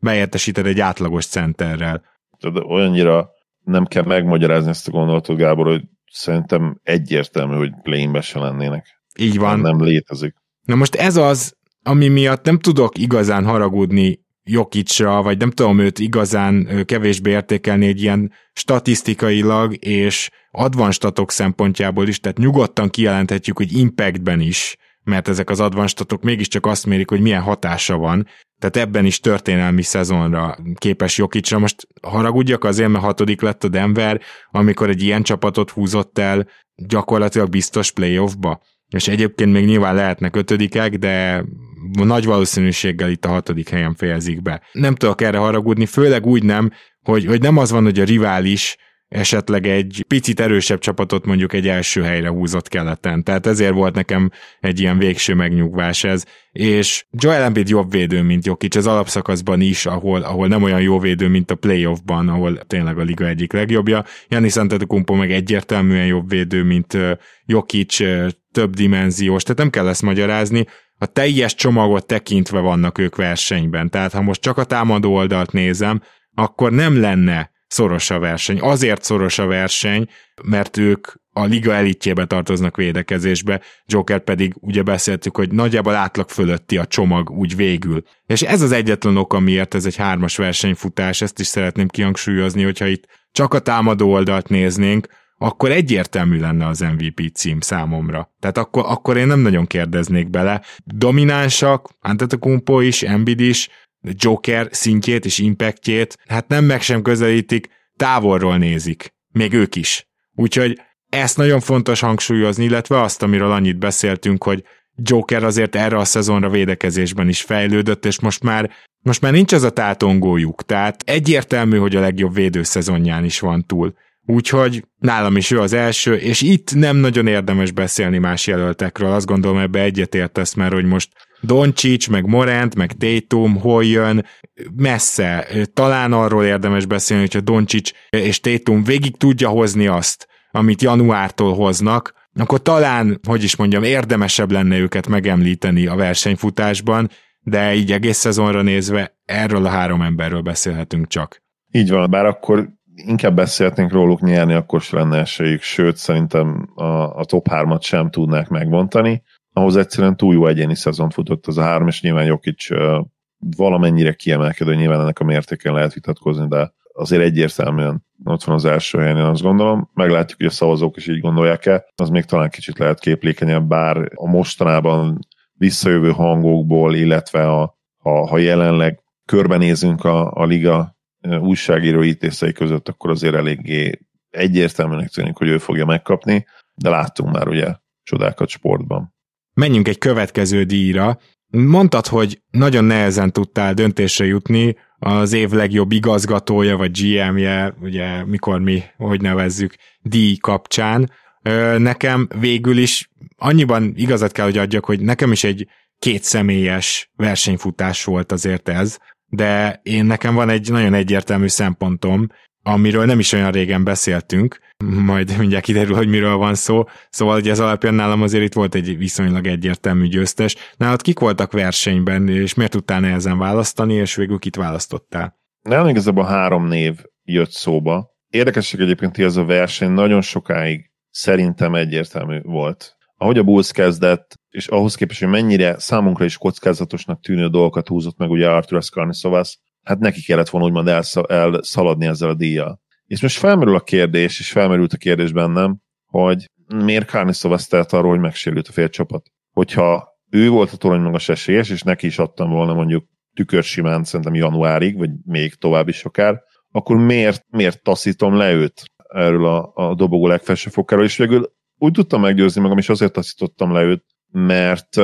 S3: beértesíted egy átlagos centerrel.
S4: De olyannyira nem kell megmagyarázni ezt a gondolatot, Gábor, hogy szerintem egyértelmű, hogy play sem lennének.
S3: Így van.
S4: Nem létezik.
S3: Na most ez az, ami miatt nem tudok igazán haragudni Jokicsra, vagy nem tudom őt igazán kevésbé értékelni egy ilyen statisztikailag és advanstatok szempontjából is, tehát nyugodtan kijelenthetjük, hogy impactben is, mert ezek az advanstatok mégiscsak azt mérik, hogy milyen hatása van, tehát ebben is történelmi szezonra képes Jokicsra. Most haragudjak azért, mert hatodik lett a Denver, amikor egy ilyen csapatot húzott el gyakorlatilag biztos playoffba. És egyébként még nyilván lehetnek ötödikek, de nagy valószínűséggel itt a hatodik helyen fejezik be. Nem tudok erre haragudni, főleg úgy nem, hogy, hogy nem az van, hogy a rivális esetleg egy picit erősebb csapatot mondjuk egy első helyre húzott keleten. Tehát ezért volt nekem egy ilyen végső megnyugvás ez. És Joel Embiid jobb védő, mint Jokic az alapszakaszban is, ahol, ahol nem olyan jó védő, mint a playoffban, ahol tényleg a liga egyik legjobbja. Janis Antetokounmpo meg egyértelműen jobb védő, mint Jokic, több dimenziós, tehát nem kell ezt magyarázni a teljes csomagot tekintve vannak ők versenyben. Tehát ha most csak a támadó oldalt nézem, akkor nem lenne szoros a verseny. Azért szoros a verseny, mert ők a liga elitjébe tartoznak védekezésbe, Joker pedig ugye beszéltük, hogy nagyjából átlag fölötti a csomag úgy végül. És ez az egyetlen ok, amiért ez egy hármas versenyfutás, ezt is szeretném kihangsúlyozni, hogyha itt csak a támadó oldalt néznénk, akkor egyértelmű lenne az MVP cím számomra. Tehát akkor, akkor én nem nagyon kérdeznék bele. Dominánsak, Antetokounmpo is, Embiid is, Joker szintjét és impactjét, hát nem meg sem közelítik, távolról nézik. Még ők is. Úgyhogy ezt nagyon fontos hangsúlyozni, illetve azt, amiről annyit beszéltünk, hogy Joker azért erre a szezonra védekezésben is fejlődött, és most már, most már nincs az a tátongójuk, tehát egyértelmű, hogy a legjobb védőszezonján is van túl. Úgyhogy nálam is ő az első, és itt nem nagyon érdemes beszélni más jelöltekről. Azt gondolom, ebbe egyetértesz, mert hogy most Doncsics, meg Morant, meg Tatum, hol jön, messze. Talán arról érdemes beszélni, hogyha Doncsics és Tatum végig tudja hozni azt, amit januártól hoznak, akkor talán, hogy is mondjam, érdemesebb lenne őket megemlíteni a versenyfutásban, de így egész szezonra nézve erről a három emberről beszélhetünk csak.
S4: Így van, bár akkor inkább beszélhetnénk róluk nyerni, akkor sem lenne esélyük, sőt, szerintem a, a top 3-at sem tudnák megbontani. Ahhoz egyszerűen túl jó egyéni szezont futott az a három, és nyilván Jokic valamennyire kiemelkedő, nyilván ennek a mértékén lehet vitatkozni, de azért egyértelműen ott van az első helyen, én azt gondolom. Meglátjuk, hogy a szavazók is így gondolják-e. Az még talán kicsit lehet képlékenyebb, bár a mostanában visszajövő hangokból, illetve a, ha, ha jelenleg körbenézünk a, a liga újságíró ítészei között, akkor azért eléggé egyértelműnek tűnik, hogy ő fogja megkapni, de láttunk már ugye csodákat sportban.
S3: Menjünk egy következő díjra. Mondtad, hogy nagyon nehezen tudtál döntésre jutni az év legjobb igazgatója, vagy GM-je, ugye mikor mi, hogy nevezzük, díj kapcsán. Nekem végül is annyiban igazat kell, hogy adjak, hogy nekem is egy két személyes versenyfutás volt azért ez, de én nekem van egy nagyon egyértelmű szempontom, amiről nem is olyan régen beszéltünk, majd mindjárt kiderül, hogy miről van szó. Szóval hogy ez alapján nálam azért itt volt egy viszonylag egyértelmű győztes. Nálad kik voltak versenyben, és miért tudtál nehezen választani, és végül kit választottál?
S4: Nem igazából három név jött szóba. Érdekesség egyébként, hogy ez a verseny nagyon sokáig szerintem egyértelmű volt ahogy a Bulls kezdett, és ahhoz képest, hogy mennyire számunkra is kockázatosnak tűnő dolgokat húzott meg ugye Arthur Ascarnisovas, hát neki kellett volna úgymond elszaladni ezzel a díjjal. És most felmerül a kérdés, és felmerült a kérdés bennem, hogy miért Karnisovas telt arról, hogy megsérült a fél csapat. Hogyha ő volt a torony magas esélyes, és neki is adtam volna mondjuk tükörsimán szerintem januárig, vagy még tovább is akár, akkor miért, miért taszítom le őt erről a, a dobogó legfelső fokáról, és végül úgy tudtam meggyőzni magam, és azért taszítottam le őt, mert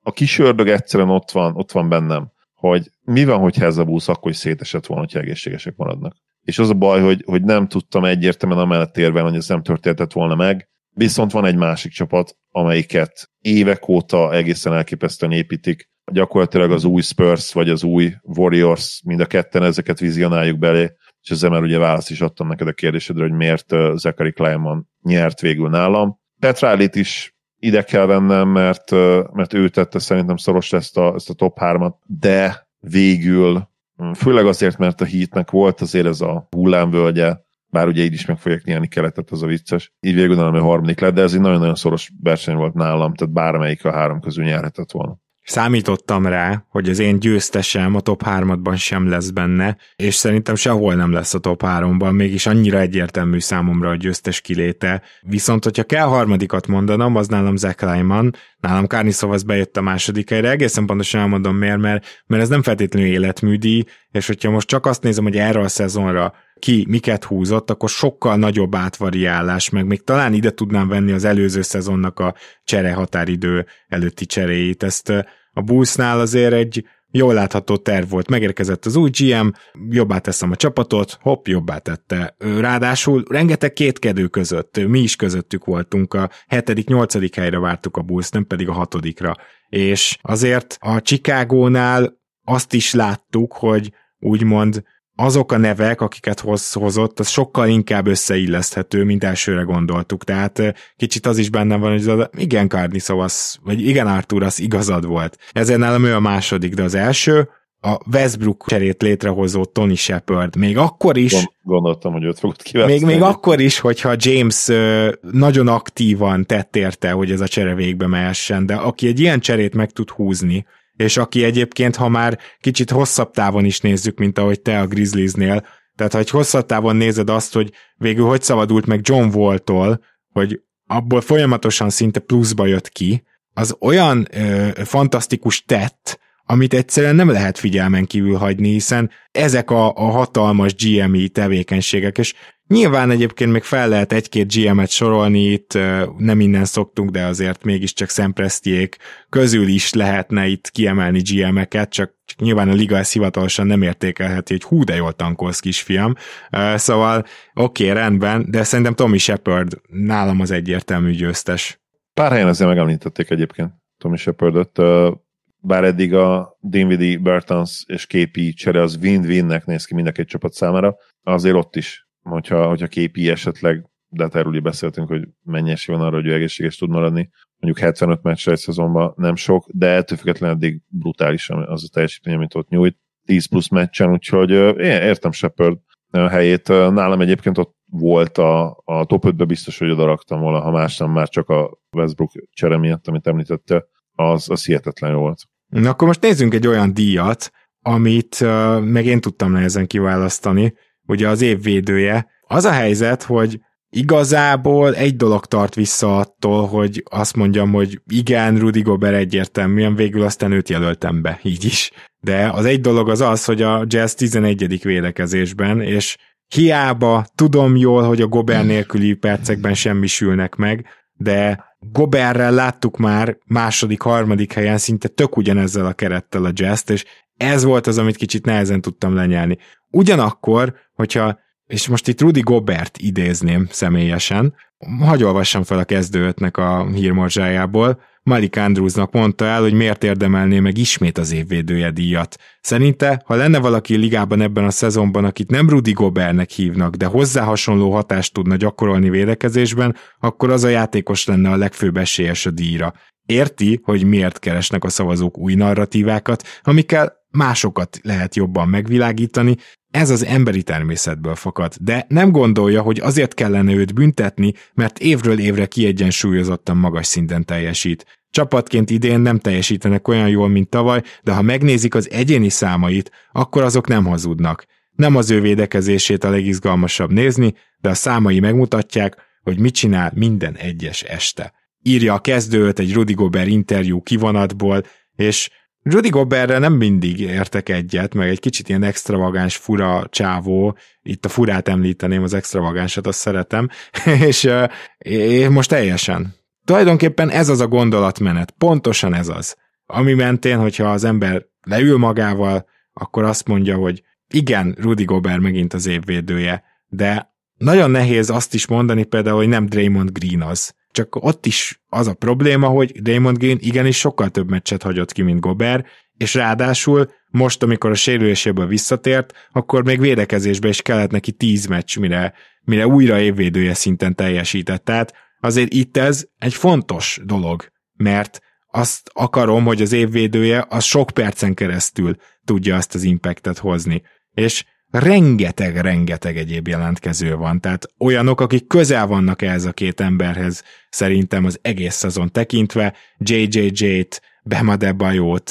S4: a kis ördög egyszerűen ott van, ott van bennem, hogy mi van, hogyha ez a busz akkor is szétesett volna, hogyha egészségesek maradnak. És az a baj, hogy, hogy nem tudtam egyértelműen amellett érvelni, hogy ez nem történtett volna meg, viszont van egy másik csapat, amelyiket évek óta egészen elképesztően építik. Gyakorlatilag az új Spurs vagy az új Warriors, mind a ketten ezeket vizionáljuk belé, és ezzel már ugye választ is adtam neked a kérdésedre, hogy miért Zachary Kleinman nyert végül nálam. Petrálit is ide kell vennem, mert, mert ő tette szerintem szoros ezt a, ezt a top 3-at, de végül, főleg azért, mert a hitnek volt azért ez a hullámvölgye, bár ugye így is meg fogják nyerni keletet, az a vicces. Így végül nem a harmadik lett, de ez egy nagyon-nagyon szoros verseny volt nálam, tehát bármelyik a három közül nyerhetett volna.
S3: Számítottam rá, hogy az én győztesem a top 3-ban sem lesz benne, és szerintem sehol nem lesz a top 3-ban, mégis annyira egyértelmű számomra a győztes kiléte. Viszont, hogyha kell harmadikat mondanom, az nálam Zach Lyman, nálam Kárni Szovasz bejött a második helyre, egészen pontosan elmondom miért, mert, mert ez nem feltétlenül életműdíj, és hogyha most csak azt nézem, hogy erre a szezonra ki miket húzott, akkor sokkal nagyobb átvariálás, meg még talán ide tudnám venni az előző szezonnak a csere határidő előtti cseréjét. Ezt a Bullsnál azért egy jól látható terv volt. Megérkezett az új GM, jobbá teszem a csapatot, hopp, jobbá tette. Ráadásul rengeteg kétkedő között, mi is közöttük voltunk, a hetedik, nyolcadik helyre vártuk a Bulls, nem pedig a hatodikra. És azért a Chicagónál azt is láttuk, hogy úgymond azok a nevek, akiket hoz, hozott, az sokkal inkább összeilleszthető, mint elsőre gondoltuk. Tehát kicsit az is benne van, hogy az, igen, Carniszov, vagy igen, Artur, az igazad volt. Ezért nálam ő a második, de az első, a Westbrook cserét létrehozó Tony Shepard. Még akkor is...
S4: Gondoltam, hogy őt fogod
S3: kiválasztani. Még, még akkor is, hogyha James nagyon aktívan tett érte, hogy ez a csere végbe mehessen, de aki egy ilyen cserét meg tud húzni, és aki egyébként, ha már kicsit hosszabb távon is nézzük, mint ahogy te a Grizzliesnél, tehát ha egy hosszabb távon nézed azt, hogy végül hogy szabadult meg John Wall-tól, hogy abból folyamatosan szinte pluszba jött ki, az olyan ö, fantasztikus tett, amit egyszerűen nem lehet figyelmen kívül hagyni, hiszen ezek a, a hatalmas GMI tevékenységek, és Nyilván egyébként még fel lehet egy-két GM-et sorolni, itt nem innen szoktunk, de azért mégiscsak szempresztjék közül is lehetne itt kiemelni GM-eket, csak, csak nyilván a liga ezt hivatalosan nem értékelheti, hogy hú, de jól tankolsz kisfiam. Szóval oké, okay, rendben, de szerintem Tommy Shepard nálam az egyértelmű győztes.
S4: Pár helyen azért megemlítették egyébként Tommy Shepardot, bár eddig a Dinwiddie, Bertans és KP csere az win-winnek néz ki mind a két csapat számára, azért ott is hogyha, hogyha képi esetleg, de hát erről beszéltünk, hogy mennyi van arra, hogy ő egészséges tud maradni. Mondjuk 75 meccsre egy szezonban nem sok, de ettől függetlenül eddig brutális az a teljesítmény, amit ott nyújt. 10 plusz meccsen, úgyhogy én értem Shepard helyét. Nálam egyébként ott volt a, a top 5-be biztos, hogy oda raktam volna, ha más nem, már csak a Westbrook csere miatt, amit említette, az, az hihetetlen jó volt.
S3: Na akkor most nézzünk egy olyan díjat, amit uh, meg én tudtam nehezen kiválasztani, ugye az év védője. Az a helyzet, hogy igazából egy dolog tart vissza attól, hogy azt mondjam, hogy igen, Rudy Gobert egyértelműen, végül aztán őt jelöltem be, így is. De az egy dolog az az, hogy a Jazz 11. védekezésben, és hiába tudom jól, hogy a Gobert nélküli percekben semmisülnek meg, de Goberrel láttuk már második, harmadik helyen szinte tök ugyanezzel a kerettel a jazz és ez volt az, amit kicsit nehezen tudtam lenyelni. Ugyanakkor, hogyha, és most itt Rudy Gobert idézném személyesen, hagy olvassam fel a kezdőötnek a hírmorzsájából, Malik Andrewsnak mondta el, hogy miért érdemelné meg ismét az évvédője díjat. Szerinte, ha lenne valaki ligában ebben a szezonban, akit nem Rudy Gobertnek hívnak, de hozzá hasonló hatást tudna gyakorolni védekezésben, akkor az a játékos lenne a legfőbb esélyes a díjra. Érti, hogy miért keresnek a szavazók új narratívákat, amikkel másokat lehet jobban megvilágítani, ez az emberi természetből fakad, de nem gondolja, hogy azért kellene őt büntetni, mert évről évre kiegyensúlyozottan magas szinten teljesít. Csapatként idén nem teljesítenek olyan jól, mint tavaly, de ha megnézik az egyéni számait, akkor azok nem hazudnak. Nem az ő védekezését a legizgalmasabb nézni, de a számai megmutatják, hogy mit csinál minden egyes este. Írja a kezdőt egy Rudy Gobert interjú kivonatból, és Rudy Goberre nem mindig értek egyet, meg egy kicsit ilyen extravagáns, fura csávó, itt a furát említeném, az extravagánsat, azt szeretem, és, és most teljesen. Tulajdonképpen ez az a gondolatmenet, pontosan ez az, ami mentén, hogyha az ember leül magával, akkor azt mondja, hogy igen, Rudy Gobert megint az évvédője, de nagyon nehéz azt is mondani például, hogy nem Draymond Green az csak ott is az a probléma, hogy Damon Green igenis sokkal több meccset hagyott ki, mint Gobert, és ráadásul most, amikor a sérüléséből visszatért, akkor még védekezésbe is kellett neki 10 meccs, mire, mire újra évvédője szinten teljesített. Tehát azért itt ez egy fontos dolog, mert azt akarom, hogy az évvédője az sok percen keresztül tudja azt az impactet hozni. És rengeteg-rengeteg egyéb jelentkező van, tehát olyanok, akik közel vannak ehhez a két emberhez, szerintem az egész szezon tekintve, JJJ-t, Bema Debajót,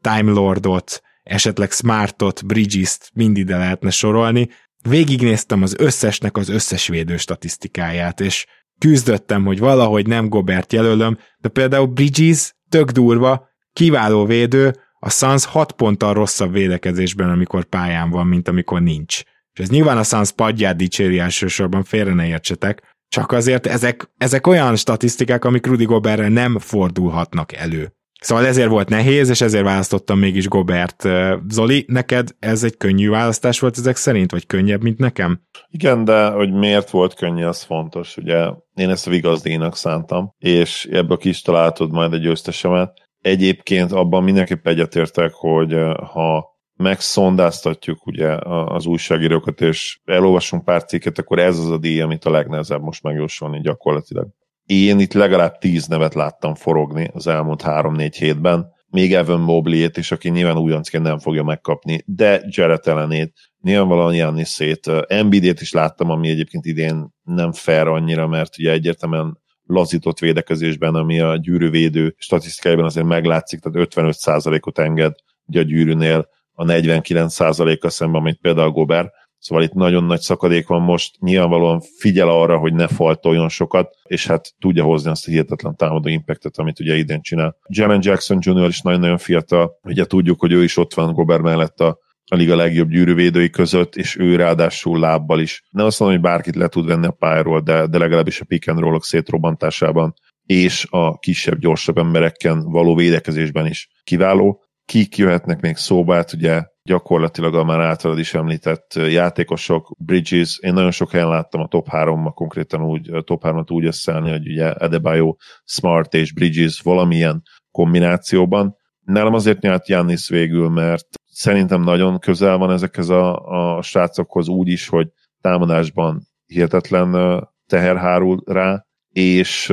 S3: Time Lordot, esetleg Smartot, Bridges-t mind ide lehetne sorolni. Végignéztem az összesnek az összes védő statisztikáját, és küzdöttem, hogy valahogy nem Gobert jelölöm, de például Bridges tök durva, kiváló védő, a Suns 6 ponttal rosszabb védekezésben, amikor pályán van, mint amikor nincs. És ez nyilván a Suns padját dicséri elsősorban, félre ne értsetek, csak azért ezek, ezek olyan statisztikák, amik Rudy Goberre nem fordulhatnak elő. Szóval ezért volt nehéz, és ezért választottam mégis Gobert. Zoli, neked ez egy könnyű választás volt ezek szerint, vagy könnyebb, mint nekem?
S4: Igen, de hogy miért volt könnyű, az fontos. Ugye én ezt a Vigazdíjnak szántam, és ebből ki is találtod majd egy győztesemet. Egyébként abban mindenképp egyetértek, hogy ha megszondáztatjuk ugye az újságírókat, és elolvasunk pár cikket, akkor ez az a díj, amit a legnehezebb most megjósolni gyakorlatilag. Én itt legalább tíz nevet láttam forogni az elmúlt három-négy hétben, még Evan Mobley-ét is, aki nyilván újoncként nem fogja megkapni, de Jared ellenét, nyilvánvalóan Janniszét, Embiidét is láttam, ami egyébként idén nem fair annyira, mert ugye egyértelműen lazított védekezésben, ami a gyűrűvédő statisztikájában azért meglátszik, tehát 55%-ot enged ugye a gyűrűnél, a 49%-a szemben, amit például Gober. Szóval itt nagyon nagy szakadék van most, nyilvánvalóan figyel arra, hogy ne faltoljon sokat, és hát tudja hozni azt a hihetetlen támadó impactet, amit ugye idén csinál. Jalen Jackson Jr. is nagyon-nagyon fiatal, ugye tudjuk, hogy ő is ott van Gober mellett a a liga legjobb gyűrűvédői között, és ő ráadásul lábbal is. Nem azt mondom, hogy bárkit le tud venni a pályáról, de, de legalábbis a pick and roll szétrobbantásában és a kisebb, gyorsabb embereken való védekezésben is kiváló. Kik jöhetnek még szóba, hát ugye gyakorlatilag a már általad is említett játékosok, Bridges, én nagyon sok helyen láttam a top 3 konkrétan úgy, a top 3 úgy összeállni, hogy ugye Adebayo, Smart és Bridges valamilyen kombinációban. Nálam azért nyert Jannis végül, mert szerintem nagyon közel van ezekhez a, a srácokhoz úgy is, hogy támadásban hihetetlen teher hárul rá, és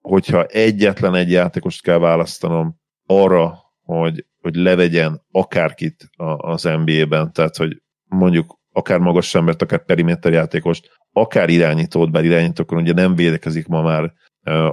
S4: hogyha egyetlen egy játékost kell választanom arra, hogy, hogy levegyen akárkit az NBA-ben, tehát hogy mondjuk akár magas embert, akár periméter játékost, akár irányítót, bár irányítókon ugye nem védekezik ma már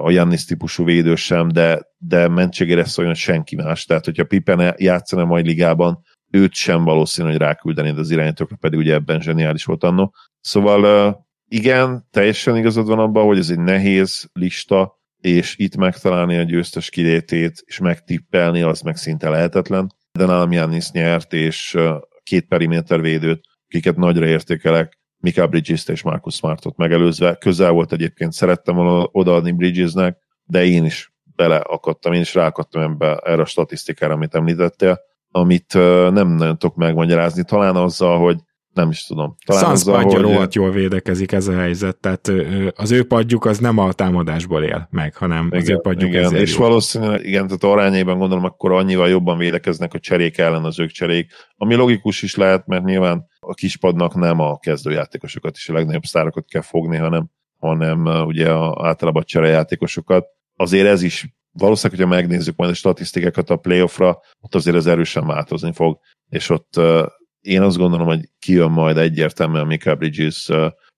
S4: a Jannis típusú védő sem, de, de mentségére szóljon senki más. Tehát, hogyha Pippen játszana majd ligában, őt sem valószínű, hogy ráküldenéd az irányítókra, pedig ugye ebben zseniális volt annó. Szóval igen, teljesen igazad van abban, hogy ez egy nehéz lista, és itt megtalálni a győztes kilétét, és megtippelni, az meg szinte lehetetlen. De nálam Jannis nyert, és két periméter védőt, akiket nagyra értékelek, Mika bridges és Marcus Smartot megelőzve. Közel volt egyébként, szerettem volna odaadni Bridgesnek, de én is beleakadtam, én is ráakadtam ebbe, erre a statisztikára, amit említettél, amit nem nagyon tudok megmagyarázni, talán azzal, hogy nem is tudom.
S3: Azzal, padja hogy... rohadt jól védekezik ez a helyzet, tehát az ő padjuk az nem a támadásból él meg, hanem igen, az ő padjuk
S4: igen, És jó. valószínűleg, igen, tehát arányében gondolom, akkor annyival jobban védekeznek a cserék ellen az ők cserék, ami logikus is lehet, mert nyilván a kispadnak nem a kezdőjátékosokat és a legnagyobb sztárokat kell fogni, hanem, hanem ugye a, általában a cserejátékosokat. Azért ez is valószínűleg, hogyha megnézzük majd a statisztikákat a playoffra, ott azért ez erősen változni fog, és ott én azt gondolom, hogy kijön majd egyértelműen Mika Bridges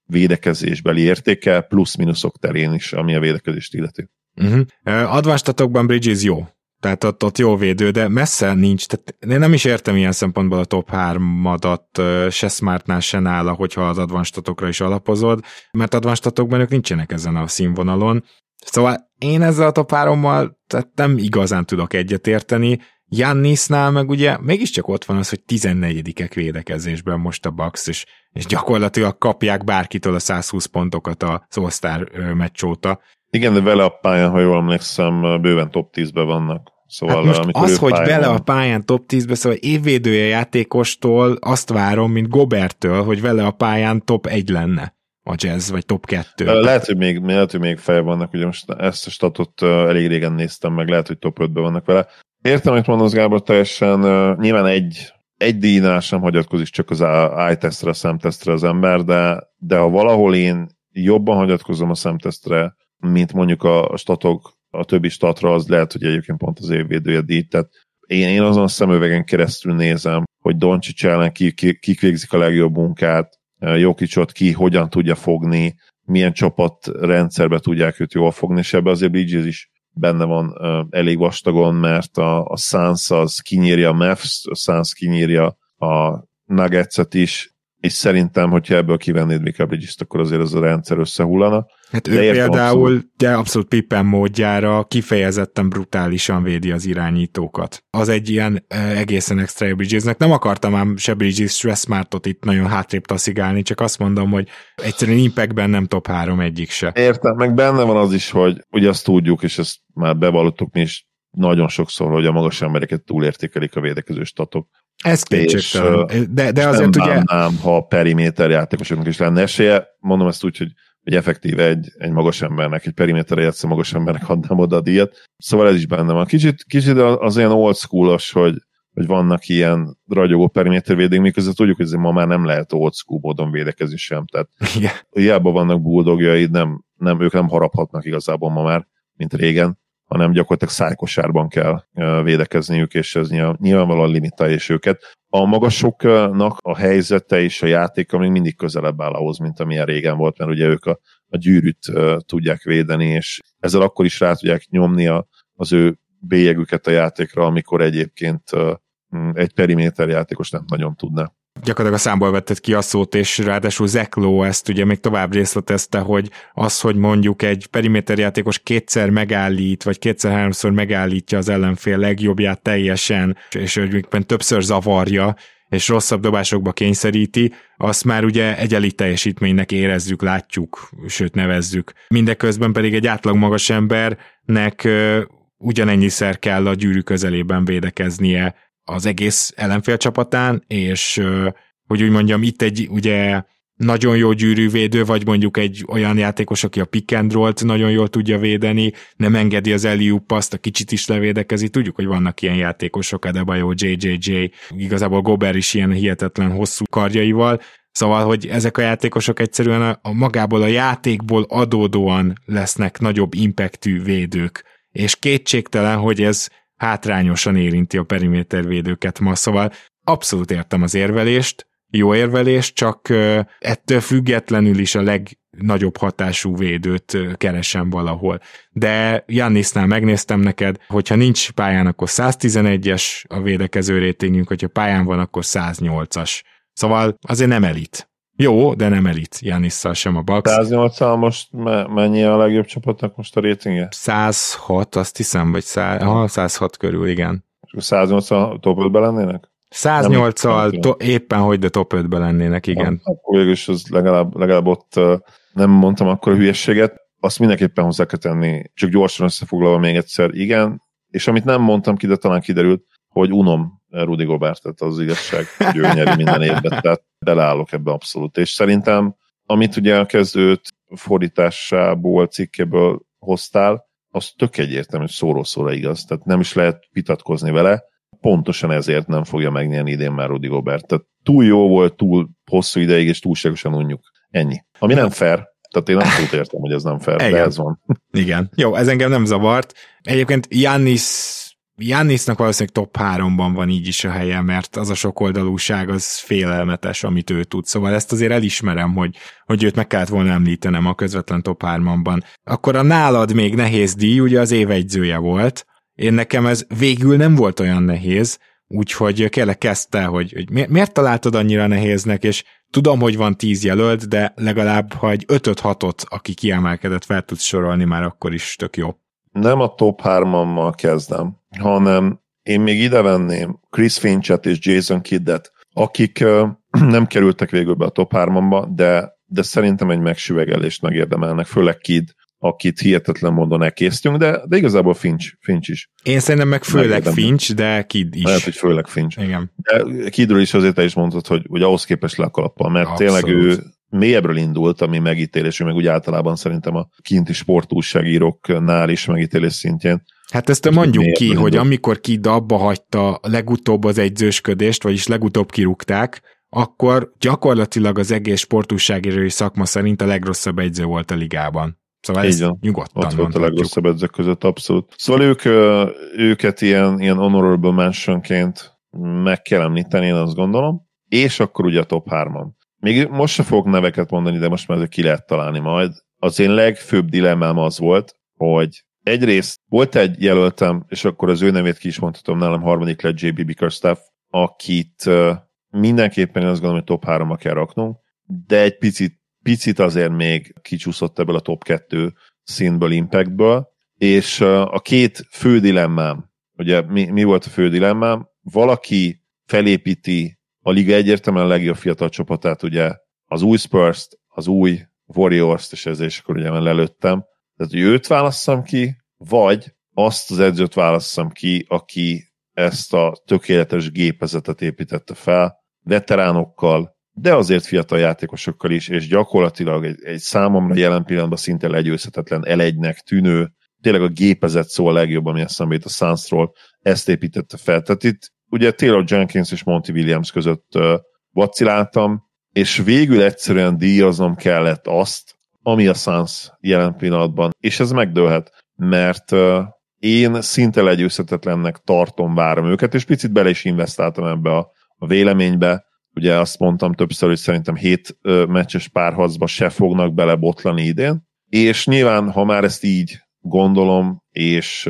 S4: védekezésbeli értéke, plusz-minuszok terén is, ami a védekezést illeti.
S3: Uh-huh. Advanced Bridges jó, tehát ott, ott jó védő, de messze nincs, tehát én nem is értem ilyen szempontból a top 3-adat se Smartnál, se nála, hogyha az advanstatokra is alapozod, mert advanstatokban ők nincsenek ezen a színvonalon. Szóval én ezzel a top 3 tehát nem igazán tudok egyetérteni, Jannisnál meg ugye mégiscsak ott van az, hogy 14-ek védekezésben most a Bucks, és, és gyakorlatilag kapják bárkitől a 120 pontokat az All-Star meccs óta.
S4: Igen, de vele a pályán, ha jól emlékszem, bőven top 10-ben vannak. Szóval,
S3: hát most az, hogy bele a pályán top 10-be, szóval évvédője játékostól azt várom, mint Gobertől, hogy vele a pályán top 1 lenne a jazz, vagy top 2.
S4: Lehet, hogy még, lehet, hogy még fel vannak, ugye most ezt a statot elég régen néztem meg, lehet, hogy top 5-ben vannak vele. Értem, hogy mondasz Gábor, teljesen nyilván egy, egy díjnál sem hagyatkozik csak az eye testre, a szemtesztre az ember, de, de ha valahol én jobban hagyatkozom a szemtesztre, mint mondjuk a statok, a többi statra, az lehet, hogy egyébként pont az évvédője díj. Tehát én, én azon a szemüvegen keresztül nézem, hogy Doncsics ellen ki, ki, végzik a legjobb munkát, Jokicsot ki hogyan tudja fogni, milyen csapatrendszerbe tudják őt jól fogni, és ebbe azért Bridges is benne van elég vastagon, mert a, a Suns az kinyírja a Mavs, a Suns kinyírja a Nuggets-et is, és szerintem, hogyha ebből kivennéd Mika bridges akkor azért ez a rendszer összehullana.
S3: Hát ő például, abszolút... de abszolút Pippen módjára kifejezetten brutálisan védi az irányítókat. Az egy ilyen uh, egészen extra Bridgesnek. Nem akartam ám se Bridges, se Smartot itt nagyon hátrébb taszigálni, csak azt mondom, hogy egyszerűen Impactben nem top 3 egyik se.
S4: Értem, meg benne van az is, hogy ugye azt tudjuk, és ezt már bevallottuk mi is nagyon sokszor, hogy a magas embereket túlértékelik a védekező statok.
S3: Ez kétségtelen. De, de azért
S4: nem
S3: ugye...
S4: Nem, ha periméter játékosoknak is lenne esélye. Mondom ezt úgy, hogy, hogy effektíve egy, egy magas embernek, egy periméterre játszó magas embernek adnám oda a díjat. Szóval ez is benne van. Kicsit, kicsit az olyan old schoolos, hogy, hogy vannak ilyen ragyogó perimétervédők, miközben tudjuk, hogy ma már nem lehet old school módon védekezni sem. Tehát
S3: Igen.
S4: hiába vannak bulldogjaid, nem, nem, ők nem haraphatnak igazából ma már, mint régen hanem gyakorlatilag szájkosárban kell védekezniük, és ez nyilvánvalóan limitálja is őket. A magasoknak a helyzete és a játéka még mindig közelebb áll ahhoz, mint amilyen régen volt, mert ugye ők a, a gyűrűt tudják védeni, és ezzel akkor is rá tudják nyomni a, az ő bélyegüket a játékra, amikor egyébként egy periméter játékos nem nagyon tudna
S3: gyakorlatilag a számból vetted ki a szót, és ráadásul Zekló ezt ugye még tovább részletezte, hogy az, hogy mondjuk egy periméterjátékos kétszer megállít, vagy kétszer-háromszor megállítja az ellenfél legjobbját teljesen, és hogy többször zavarja, és rosszabb dobásokba kényszeríti, azt már ugye egy elit teljesítménynek érezzük, látjuk, sőt nevezzük. Mindeközben pedig egy átlag magas embernek ugyanennyiszer kell a gyűrű közelében védekeznie az egész ellenfél csapatán, és hogy úgy mondjam, itt egy ugye nagyon jó gyűrűvédő, vagy mondjuk egy olyan játékos, aki a pick and roll-t nagyon jól tudja védeni, nem engedi az Eliup paszt, a kicsit is levédekezi. Tudjuk, hogy vannak ilyen játékosok, Adebayo, JJJ, igazából Gober is ilyen hihetetlen hosszú karjaival, Szóval, hogy ezek a játékosok egyszerűen a, a magából a játékból adódóan lesznek nagyobb impactű védők. És kétségtelen, hogy ez hátrányosan érinti a perimétervédőket ma, szóval abszolút értem az érvelést, jó érvelés, csak ettől függetlenül is a legnagyobb hatású védőt keresem valahol. De Jannisnál megnéztem neked, hogyha nincs pályán, akkor 111-es a védekező rétingünk, hogyha pályán van, akkor 108-as. Szóval azért nem elit. Jó, de nem elit Janisszal sem a Bucks.
S4: 108 most me- mennyi a legjobb csapatnak most a rétingje?
S3: 106, azt hiszem, vagy 100, aha, 106 körül, igen.
S4: És 108 a top 5-ben lennének?
S3: 108-al to- éppen, hogy de top 5-ben lennének, igen.
S4: Ha, akkor végül is az legalább, legalább ott nem mondtam akkor a hülyességet. Azt mindenképpen hozzá kell tenni, csak gyorsan összefoglalva még egyszer, igen. És amit nem mondtam ki, de talán kiderült, hogy unom Rudi Gobert, tehát az igazság, hogy ő nyeri minden évben, tehát beleállok ebbe abszolút. És szerintem, amit ugye a kezdőt fordításából, cikkéből hoztál, az tök egyértelmű, hogy szóról szóra igaz, tehát nem is lehet vitatkozni vele, pontosan ezért nem fogja megnyerni idén már Rudi Gobert. Tehát túl jó volt, túl hosszú ideig, és túlságosan unjuk. Ennyi. Ami nem fair, tehát én abszolút értem, hogy ez nem fair, Igen. de ez van.
S3: Igen. Jó, ez engem nem zavart. Egyébként Jannis Jannisnak valószínűleg top 3-ban van így is a helye, mert az a sok oldalúság az félelmetes, amit ő tud. Szóval ezt azért elismerem, hogy, hogy őt meg kellett volna említenem a közvetlen top 3-ban. Akkor a nálad még nehéz díj, ugye az évegyzője volt. Én nekem ez végül nem volt olyan nehéz, úgyhogy kérlek kezdte, hogy, hogy miért találtad annyira nehéznek, és tudom, hogy van tíz jelölt, de legalább ha egy 5-6-ot, aki kiemelkedett, fel tudsz sorolni, már akkor is tök jó
S4: nem a top 3 kezdem, hanem én még ide venném Chris Finchet és Jason Kiddet, akik nem kerültek végül be a top 3 de, de szerintem egy megsüvegelést megérdemelnek, főleg Kid, akit hihetetlen módon elkésztünk, de, de igazából Finch, Finch is.
S3: Én szerintem meg főleg Megérdemel. Finch, de Kid is.
S4: Lehet, hogy főleg Finch.
S3: Igen.
S4: De Kidről is azért te is mondtad, hogy, hogy ahhoz képest le a kalappal, mert Abszolút. tényleg ő mélyebbről indult, ami megítélés, meg úgy általában szerintem a kinti sportúságíróknál is megítélés szintjén.
S3: Hát ezt mondjuk ki, indult. hogy amikor Kid abba hagyta legutóbb az egyzősködést, vagyis legutóbb kirúgták, akkor gyakorlatilag az egész sportúságírói szakma szerint a legrosszabb egyző volt a ligában. Szóval Így van. nyugodtan
S4: Ott volt a legrosszabb edzők között, abszolút. Szóval ők, őket ilyen, ilyen honorable mentionként meg kell említeni, én azt gondolom. És akkor ugye a top 3-on. Még most se fogok neveket mondani, de most már ki lehet találni majd. Az én legfőbb dilemmám az volt, hogy egyrészt volt egy jelöltem, és akkor az ő nevét ki is mondhatom, nálam harmadik lett JB Bickerstaff, akit mindenképpen én azt gondolom, hogy top 3 kell raknunk, de egy picit, picit azért még kicsúszott ebből a top 2 színből, impactből, és a két fő dilemmám, ugye mi, mi volt a fő dilemmám? Valaki felépíti a liga egyértelműen a legjobb fiatal csapatát, ugye az új spurs az új Warriors-t, és ezért is akkor ugye lelőttem. Tehát, hogy őt válasszam ki, vagy azt az edzőt válasszam ki, aki ezt a tökéletes gépezetet építette fel, veteránokkal, de azért fiatal játékosokkal is, és gyakorlatilag egy, egy számomra jelen pillanatban szinte legyőzhetetlen elegynek tűnő, tényleg a gépezet szó a legjobb, ami eszembe a Sunsról, ezt építette fel. Tehát itt ugye Taylor Jenkins és Monty Williams között vaciláltam, és végül egyszerűen díjaznom kellett azt, ami a Suns jelen pillanatban, és ez megdőlhet, mert én szinte legyőzhetetlennek tartom, várom őket, és picit bele is investáltam ebbe a, a véleménybe, ugye azt mondtam többször, hogy szerintem hét meccses párharcba se fognak belebotlani idén, és nyilván, ha már ezt így gondolom, és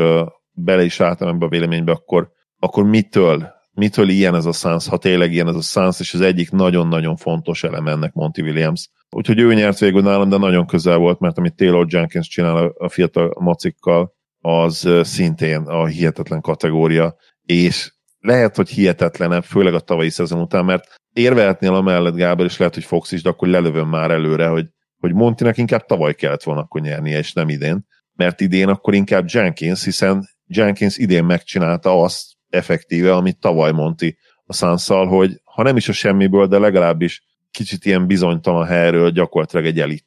S4: bele is álltam ebbe a véleménybe, akkor, akkor mitől, mitől ilyen ez a Suns, ha tényleg ilyen ez a Suns, és az egyik nagyon-nagyon fontos elem ennek Monty Williams. Úgyhogy ő nyert végül nálam, de nagyon közel volt, mert amit Taylor Jenkins csinál a fiatal macikkal, az szintén a hihetetlen kategória, és lehet, hogy hihetetlenebb, főleg a tavalyi szezon után, mert érvehetnél mellett Gábor, és lehet, hogy Fox is, de akkor lelövöm már előre, hogy, hogy Montinak inkább tavaly kellett volna akkor nyernie, és nem idén, mert idén akkor inkább Jenkins, hiszen Jenkins idén megcsinálta azt effektíve, amit tavaly mondti a Sanszal, hogy ha nem is a semmiből, de legalábbis kicsit ilyen bizonytalan helyről gyakorlatilag egy elit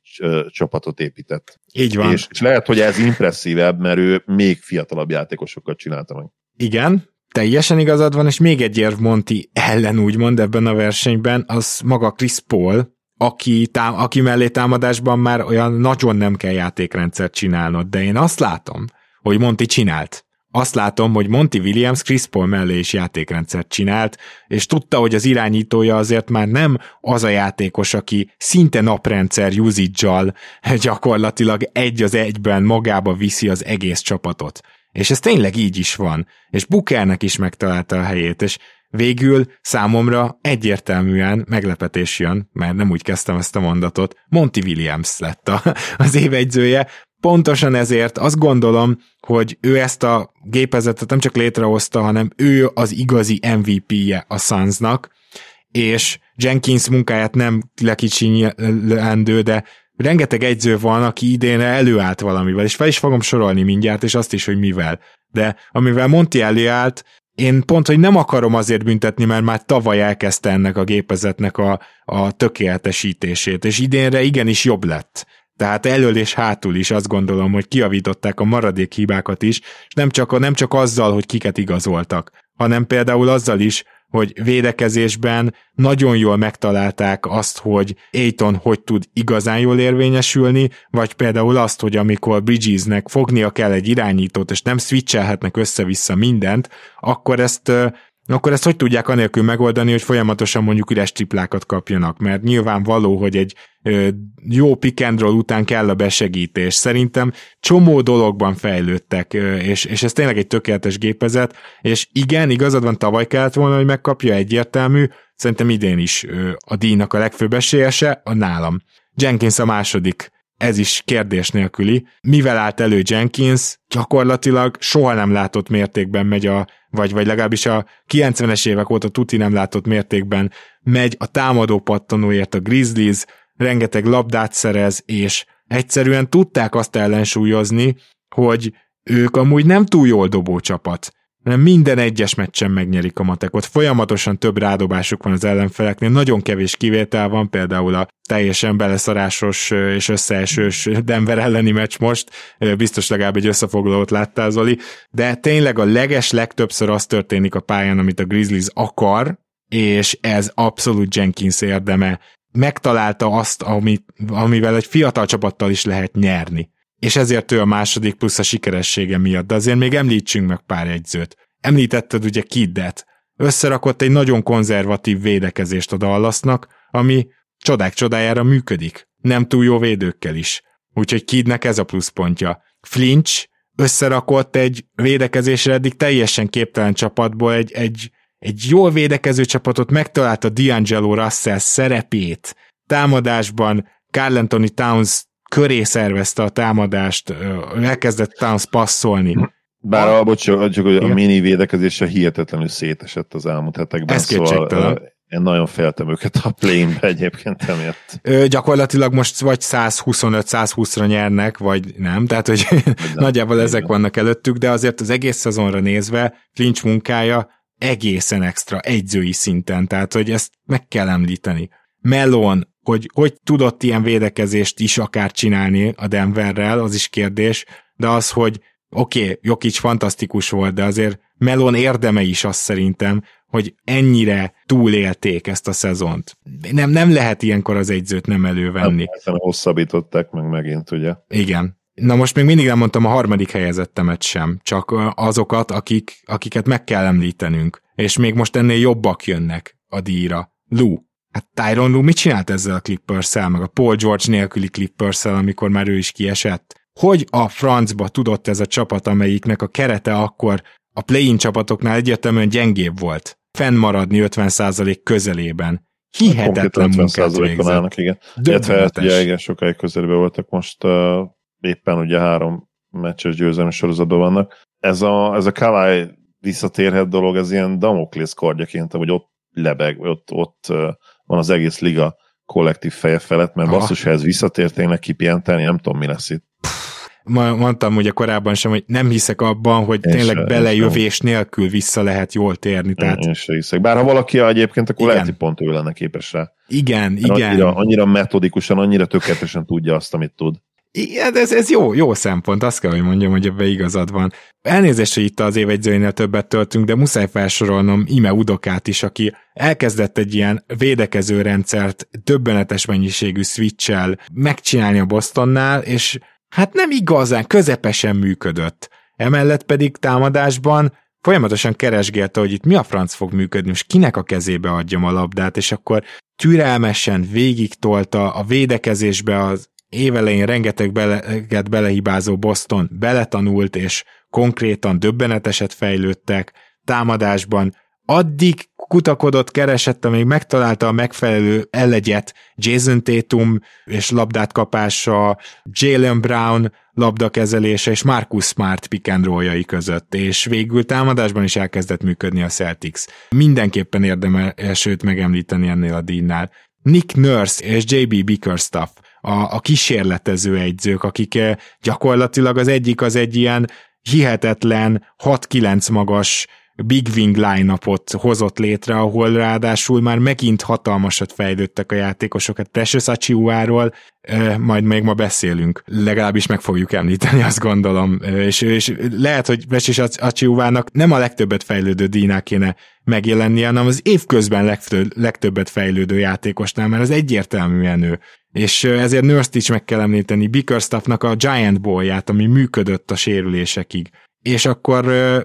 S4: csapatot épített.
S3: Így van.
S4: És, és lehet, hogy ez impresszívebb, mert ő még fiatalabb játékosokat csinálta meg.
S3: Igen, teljesen igazad van, és még egy érv Monti ellen úgymond ebben a versenyben, az maga Chris Paul, aki, tá- aki mellé támadásban már olyan nagyon nem kell játékrendszert csinálnod, de én azt látom, hogy Monti csinált azt látom, hogy Monty Williams Chris Paul mellé is játékrendszert csinált, és tudta, hogy az irányítója azért már nem az a játékos, aki szinte naprendszer usage gyakorlatilag egy az egyben magába viszi az egész csapatot. És ez tényleg így is van. És Bookernek is megtalálta a helyét, és végül számomra egyértelműen meglepetés jön, mert nem úgy kezdtem ezt a mondatot, Monty Williams lett a, az évegyzője, pontosan ezért azt gondolom, hogy ő ezt a gépezetet nem csak létrehozta, hanem ő az igazi MVP-je a Sunsnak, és Jenkins munkáját nem lekicsinyelendő, de rengeteg egyző van, aki idén előállt valamivel, és fel is fogom sorolni mindjárt, és azt is, hogy mivel. De amivel Monti előállt, én pont, hogy nem akarom azért büntetni, mert már tavaly elkezdte ennek a gépezetnek a, a tökéletesítését, és idénre igenis jobb lett. Tehát elől és hátul is azt gondolom, hogy kiavították a maradék hibákat is, és nem csak, nem csak azzal, hogy kiket igazoltak, hanem például azzal is, hogy védekezésben nagyon jól megtalálták azt, hogy Aiton hogy tud igazán jól érvényesülni, vagy például azt, hogy amikor Bridgesnek fognia kell egy irányítót, és nem switchelhetnek össze-vissza mindent, akkor ezt akkor ezt hogy tudják anélkül megoldani, hogy folyamatosan mondjuk üres triplákat kapjanak, mert nyilván való, hogy egy jó pick and roll után kell a besegítés. Szerintem csomó dologban fejlődtek, és, és ez tényleg egy tökéletes gépezet, és igen, igazad van, tavaly kellett volna, hogy megkapja egyértelmű, szerintem idén is a díjnak a legfőbb esélyese, a nálam. Jenkins a második ez is kérdés nélküli. Mivel állt elő Jenkins, gyakorlatilag soha nem látott mértékben megy a, vagy, vagy legalábbis a 90-es évek óta tuti nem látott mértékben megy a támadó pattanóért a Grizzlies, rengeteg labdát szerez, és egyszerűen tudták azt ellensúlyozni, hogy ők amúgy nem túl jól dobó csapat hanem minden egyes meccsen megnyerik a matekot. Folyamatosan több rádobásuk van az ellenfeleknél, nagyon kevés kivétel van, például a teljesen beleszarásos és összeesős Denver elleni meccs most, biztos legalább egy összefoglalót láttál, Zoli, de tényleg a leges legtöbbször az történik a pályán, amit a Grizzlies akar, és ez abszolút Jenkins érdeme. Megtalálta azt, amit, amivel egy fiatal csapattal is lehet nyerni és ezért ő a második plusz a sikeressége miatt, de azért még említsünk meg pár egyzőt. Említetted ugye Kiddet. Összerakott egy nagyon konzervatív védekezést a Dallasnak, ami csodák csodájára működik. Nem túl jó védőkkel is. Úgyhogy Kidnek ez a pluszpontja. Flinch összerakott egy védekezésre eddig teljesen képtelen csapatból egy, egy, egy jól védekező csapatot, megtalálta D'Angelo Russell szerepét. Támadásban Carl Anthony Towns köré szervezte a támadást, elkezdett Towns passzolni.
S4: Bár a, bocs, csak hogy a mini védekezése hihetetlenül szétesett az elmúlt hetekben.
S3: Ez szóval,
S4: Én nagyon féltem őket a plane egyébként emiatt.
S3: Ö, gyakorlatilag most vagy 125-120-ra nyernek, vagy nem, tehát hogy nem, nagyjából ezek nem. vannak előttük, de azért az egész szezonra nézve Flinch munkája egészen extra, egyzői szinten, tehát hogy ezt meg kell említeni. Melon, hogy hogy tudott ilyen védekezést is akár csinálni a Denverrel, az is kérdés, de az, hogy oké, okay, Jokic fantasztikus volt, de azért Melon érdeme is azt szerintem, hogy ennyire túlélték ezt a szezont. Nem, nem lehet ilyenkor az egyzőt nem elővenni.
S4: Nem, hosszabbították meg megint, ugye?
S3: Igen. Na most még mindig nem mondtam a harmadik helyezettemet sem, csak azokat, akik, akiket meg kell említenünk. És még most ennél jobbak jönnek a díjra. Lou. Hát Tyron Lou mit csinált ezzel a clippers meg a Paul George nélküli clippers amikor már ő is kiesett? Hogy a francba tudott ez a csapat, amelyiknek a kerete akkor a play-in csapatoknál egyértelműen gyengébb volt, fennmaradni 50% közelében. Hihetetlen munkát végzett. Állnak,
S4: igen. Illetve ugye igen, sokáig közelben voltak most uh, éppen ugye három meccses győzelmi sorozatban vannak. Ez a, ez a Kawai visszatérhet dolog, ez ilyen Damoklész kardjaként, hogy ott lebeg, ott, ott van az egész liga kollektív feje felett, mert basszus, ha ez visszatért tényleg kipihenteni, nem tudom, mi lesz itt
S3: mondtam ugye korábban sem, hogy nem hiszek abban, hogy én tényleg se, belejövés sem. nélkül vissza lehet jól térni. Tehát...
S4: Én sem hiszek. Bár ha valaki egyébként, akkor igen. lehet, hogy pont ő lenne képes rá.
S3: Igen, Mert igen.
S4: Annyira, annyira metodikusan, annyira tökéletesen tudja azt, amit tud.
S3: Igen, ez, ez jó, jó szempont, azt kell, hogy mondjam, hogy ebbe igazad van. Elnézést, hogy itt az évegyzőinél többet töltünk, de muszáj felsorolnom Ime Udokát is, aki elkezdett egy ilyen védekező rendszert többenetes mennyiségű switch megcsinálni a Bostonnál, és hát nem igazán, közepesen működött. Emellett pedig támadásban folyamatosan keresgélte, hogy itt mi a franc fog működni, és kinek a kezébe adjam a labdát, és akkor türelmesen végig tolta a védekezésbe az évelején rengeteg beleget belehibázó Boston beletanult, és konkrétan döbbeneteset fejlődtek, támadásban addig kutakodott, keresett, amíg megtalálta a megfelelő elegyet Jason Tatum és labdát kapása, Jalen Brown labdakezelése és Marcus Smart pick and között, és végül támadásban is elkezdett működni a Celtics. Mindenképpen érdemes őt megemlíteni ennél a díjnál. Nick Nurse és JB Bickerstaff, a, a kísérletező egyzők, akik eh, gyakorlatilag az egyik az egy ilyen hihetetlen 6-9 magas Big Wing line hozott létre, ahol ráadásul már megint hatalmasat fejlődtek a játékosok. Hát Precious Achiuáról majd még ma beszélünk. Legalábbis meg fogjuk említeni, azt gondolom. És, és lehet, hogy Precious Achiuának nem a legtöbbet fejlődő díjnál kéne megjelennie, hanem az évközben legtöbbet fejlődő játékosnál, mert az egyértelműen ő. És ezért nurse is meg kell említeni Bickerstaffnak a Giant Ball-ját, ami működött a sérülésekig és akkor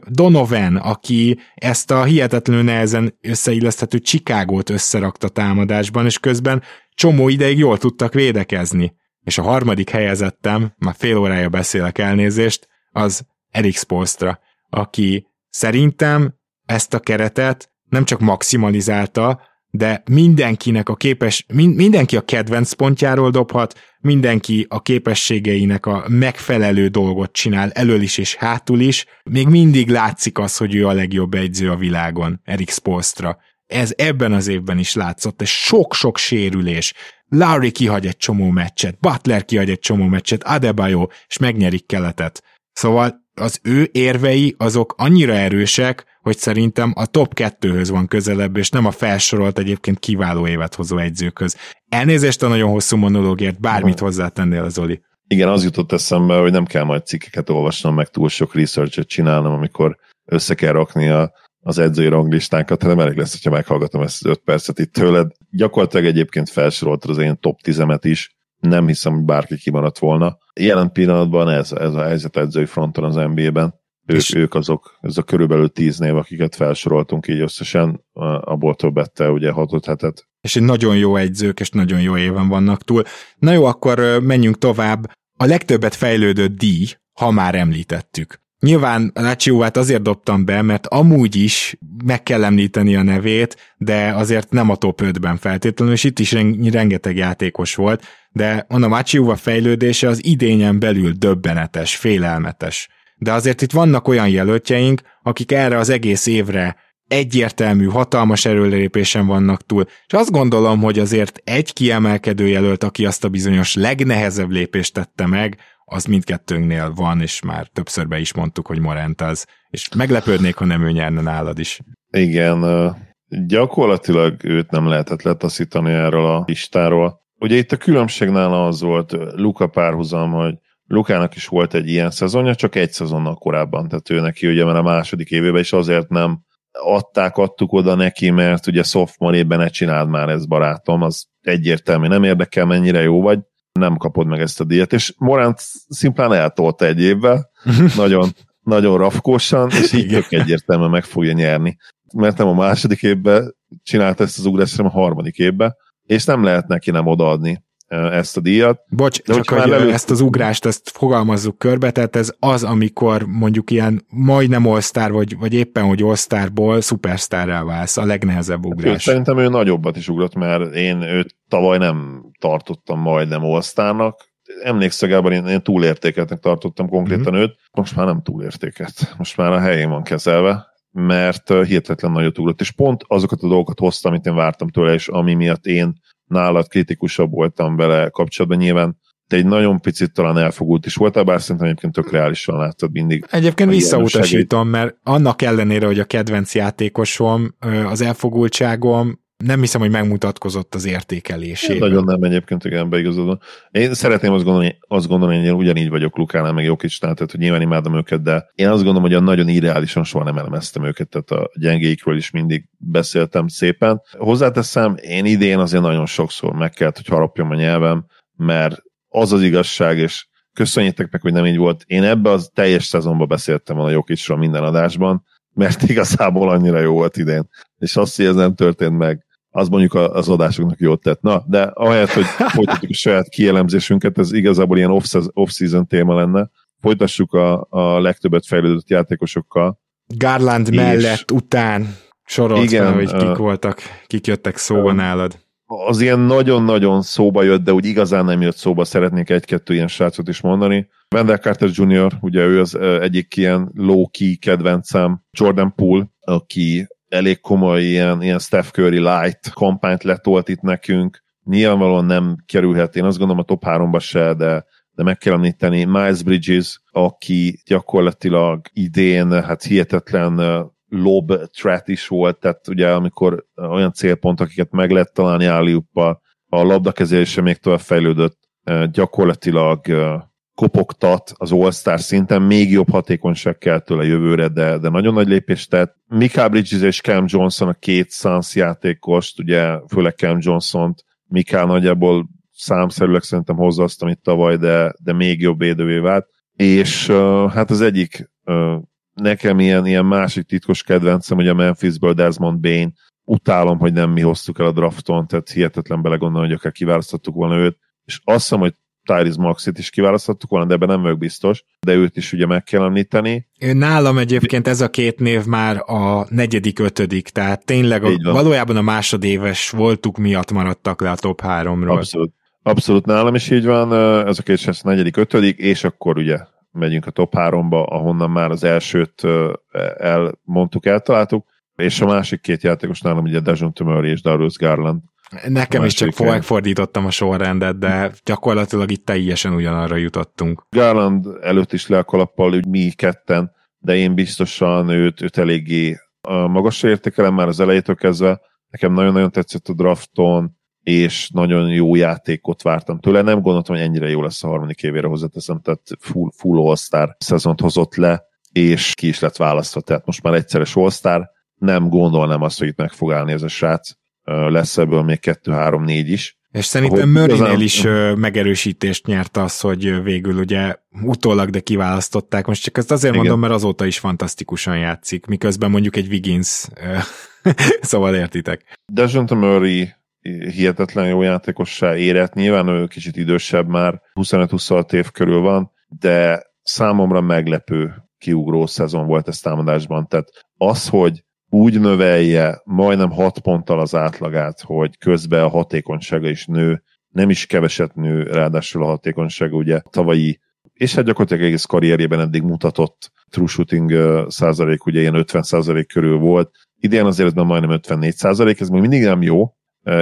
S3: Donovan, aki ezt a hihetetlenül nehezen összeilleszthető Csikágót összerakta támadásban, és közben csomó ideig jól tudtak védekezni. És a harmadik helyezettem, már fél órája beszélek elnézést, az Eric Spolstra, aki szerintem ezt a keretet nem csak maximalizálta, de mindenkinek a képes, mindenki a kedvenc pontjáról dobhat, mindenki a képességeinek a megfelelő dolgot csinál elől is és hátul is, még mindig látszik az, hogy ő a legjobb egyző a világon, Erik Spolstra. Ez ebben az évben is látszott, és sok-sok sérülés. Larry kihagy egy csomó meccset, Butler kihagy egy csomó meccset, Adebayo, és megnyerik keletet. Szóval az ő érvei azok annyira erősek, hogy szerintem a top kettőhöz van közelebb, és nem a felsorolt egyébként kiváló évet hozó egyzőkhöz. Elnézést a nagyon hosszú monológiát, bármit hozzátennél az Oli.
S4: Igen, az jutott eszembe, hogy nem kell majd cikkeket olvasnom, meg túl sok researchet csinálnom, amikor össze kell rakni a, az edzői ranglistákat, hanem elég lesz, hogyha meghallgatom ezt az öt percet itt tőled. Gyakorlatilag egyébként felsoroltad az én top 10 is, nem hiszem, hogy bárki kimaradt volna. Jelen pillanatban ez, ez a helyzet edzői fronton az NBA-ben. Ők, ők azok, ez a körülbelül tíz név, akiket felsoroltunk így összesen, abból többette ugye hatott hetet.
S3: És egy nagyon jó egyzők, és nagyon jó éven vannak túl. Na jó, akkor menjünk tovább. A legtöbbet fejlődő díj, ha már említettük. Nyilván Lácsióvát azért dobtam be, mert amúgy is meg kell említeni a nevét, de azért nem a top 5-ben feltétlenül, és itt is rengeteg játékos volt, de mondom, Lácsióva fejlődése az idényen belül döbbenetes, félelmetes. De azért itt vannak olyan jelöltjeink, akik erre az egész évre egyértelmű, hatalmas erőlépésen vannak túl, és azt gondolom, hogy azért egy kiemelkedő jelölt, aki azt a bizonyos legnehezebb lépést tette meg, az mindkettőnknél van, és már többször be is mondtuk, hogy Morant az, és meglepődnék, ha nem ő nyerne nálad is.
S4: Igen, gyakorlatilag őt nem lehetett letaszítani erről a listáról. Ugye itt a különbség nála az volt, Luka párhuzam, hogy Lukának is volt egy ilyen szezonja, csak egy szezonnal korábban, tehát ő neki ugye már a második évében is azért nem adták, adtuk oda neki, mert ugye sophomore évben ne csináld már ez barátom, az egyértelmű, nem érdekel mennyire jó vagy, nem kapod meg ezt a díjat, és Morant szimplán eltolta egy évvel, nagyon, nagyon rafkósan, és így tök egyértelműen meg fogja nyerni. Mert nem a második évben csinált ezt az ugrást, hanem a harmadik évben, és nem lehet neki nem odaadni ezt a díjat.
S3: Bocs, De csak hogy lelő... ezt az ugrást, ezt fogalmazzuk körbe, tehát ez az, amikor mondjuk ilyen majdnem all vagy, vagy éppen, hogy all-starból szupersztárrá válsz, a legnehezebb hát ugrás. Hát,
S4: szerintem ő nagyobbat is ugrott, mert én őt tavaly nem tartottam majdnem all Emlékszem, Gábor, én, én túlértéketnek tartottam konkrétan mm-hmm. őt, most már nem túlértéket. Most már a helyén van kezelve, mert hihetetlen nagyot ugrott, és pont azokat a dolgokat hoztam, amit én vártam tőle, és ami miatt én nálad kritikusabb voltam vele kapcsolatban. Nyilván te egy nagyon picit talán elfogult is voltál, bár szerintem egyébként tök reálisan láttad mindig.
S3: Egyébként visszautasítom, mert annak ellenére, hogy a kedvenc játékosom, az elfogultságom nem hiszem, hogy megmutatkozott az értékelésében.
S4: Nagyon nem egyébként, igen, beigazodva. Én szeretném azt gondolni, azt gondolni, hogy én ugyanígy vagyok Lukánál, meg Jokicsnál, tehát hogy nyilván imádom őket, de én azt gondolom, hogy a nagyon ideálisan soha nem elemeztem őket, tehát a gyengéikről is mindig beszéltem szépen. Hozzáteszem, én idén azért nagyon sokszor meg kellett, hogy harapjam a nyelvem, mert az az igazság, és köszönjétek meg, hogy nem így volt. Én ebbe az teljes szezonban beszéltem a Jokicsról minden adásban, mert igazából annyira jó volt idén. És azt, hogy ez nem történt meg, az mondjuk az adásoknak jót tett. Na, de ahelyett, hogy folytatjuk a saját kielemzésünket, ez igazából ilyen off-season téma lenne, folytassuk a, a legtöbbet fejlődött játékosokkal.
S3: Garland és... mellett, után sorolt igen, fel, hogy kik uh, voltak, kik jöttek szóba uh, nálad.
S4: Az ilyen nagyon-nagyon szóba jött, de úgy igazán nem jött szóba, szeretnék egy-kettő ilyen srácot is mondani. Wendell Carter Jr., ugye ő az egyik ilyen low-key kedvencem, Jordan Poole, aki elég komoly ilyen, ilyen Steph Curry light kampányt letolt itt nekünk. Nyilvánvalóan nem kerülhet, én azt gondolom a top 3-ba se, de, de meg kell említeni Miles Bridges, aki gyakorlatilag idén hát hihetetlen lob threat is volt, tehát ugye amikor olyan célpont, akiket meg lehet találni állíuppal, a labdakezélése még tovább fejlődött, gyakorlatilag kopogtat az All-Star szinten, még jobb hatékonyság kell tőle jövőre, de, de nagyon nagy lépést tett. Mika Bridges és Cam Johnson a két Suns játékost, ugye főleg Cam Johnson-t, Mika nagyjából számszerűleg szerintem hozza azt, amit tavaly, de, de még jobb védővé vált. És uh, hát az egyik uh, nekem ilyen, ilyen másik titkos kedvencem, hogy a Memphisből Desmond Bain, utálom, hogy nem mi hoztuk el a drafton, tehát hihetetlen belegondolni, hogy akár kiválasztottuk volna őt, és azt hiszem, hogy Tyrese Maxit is kiválasztottuk volna, de ebben nem vagyok biztos, de őt is ugye meg kell említeni.
S3: Nálam egyébként ez a két név már a negyedik, ötödik, tehát tényleg a, valójában a másodéves voltuk miatt maradtak le a top háromról.
S4: Abszolút. Abszolút nálam is így van, ez a két a negyedik, ötödik, és akkor ugye megyünk a top háromba, ahonnan már az elsőt elmondtuk, eltaláltuk, és a másik két játékos nálam ugye Dejon Murray és Darius Garland
S3: Nekem is csak megfordítottam a sorrendet, de gyakorlatilag itt teljesen ugyanarra jutottunk.
S4: Garland előtt is le a kalappal, hogy mi ketten, de én biztosan őt, őt eléggé magasra értékelem már az elejétől kezdve. Nekem nagyon-nagyon tetszett a drafton, és nagyon jó játékot vártam tőle. Nem gondoltam, hogy ennyire jó lesz a harmadik évére hozzáteszem, tehát full, full all-star szezont hozott le, és ki is lett választva, tehát most már egyszeres all-star. Nem gondolnám azt, hogy itt meg fog állni ez a srác lesz ebből még 2-3-4 is.
S3: És szerintem Murraynél is megerősítést nyert az, hogy végül ugye utólag, de kiválasztották. Most csak ezt azért Igen. mondom, mert azóta is fantasztikusan játszik, miközben mondjuk egy Wiggins, szóval értitek.
S4: Dejounte Murray hihetetlen jó játékossá érett, nyilván ő kicsit idősebb már, 25-26 év körül van, de számomra meglepő kiugró szezon volt ez támadásban. Tehát az, hogy úgy növelje majdnem 6 ponttal az átlagát, hogy közben a hatékonysága is nő, nem is keveset nő, ráadásul a hatékonysága ugye tavalyi és hát gyakorlatilag egész karrierjében eddig mutatott true shooting százalék, ugye ilyen 50 százalék körül volt. Idén azért ez majdnem 54 százalék, ez még mindig nem jó,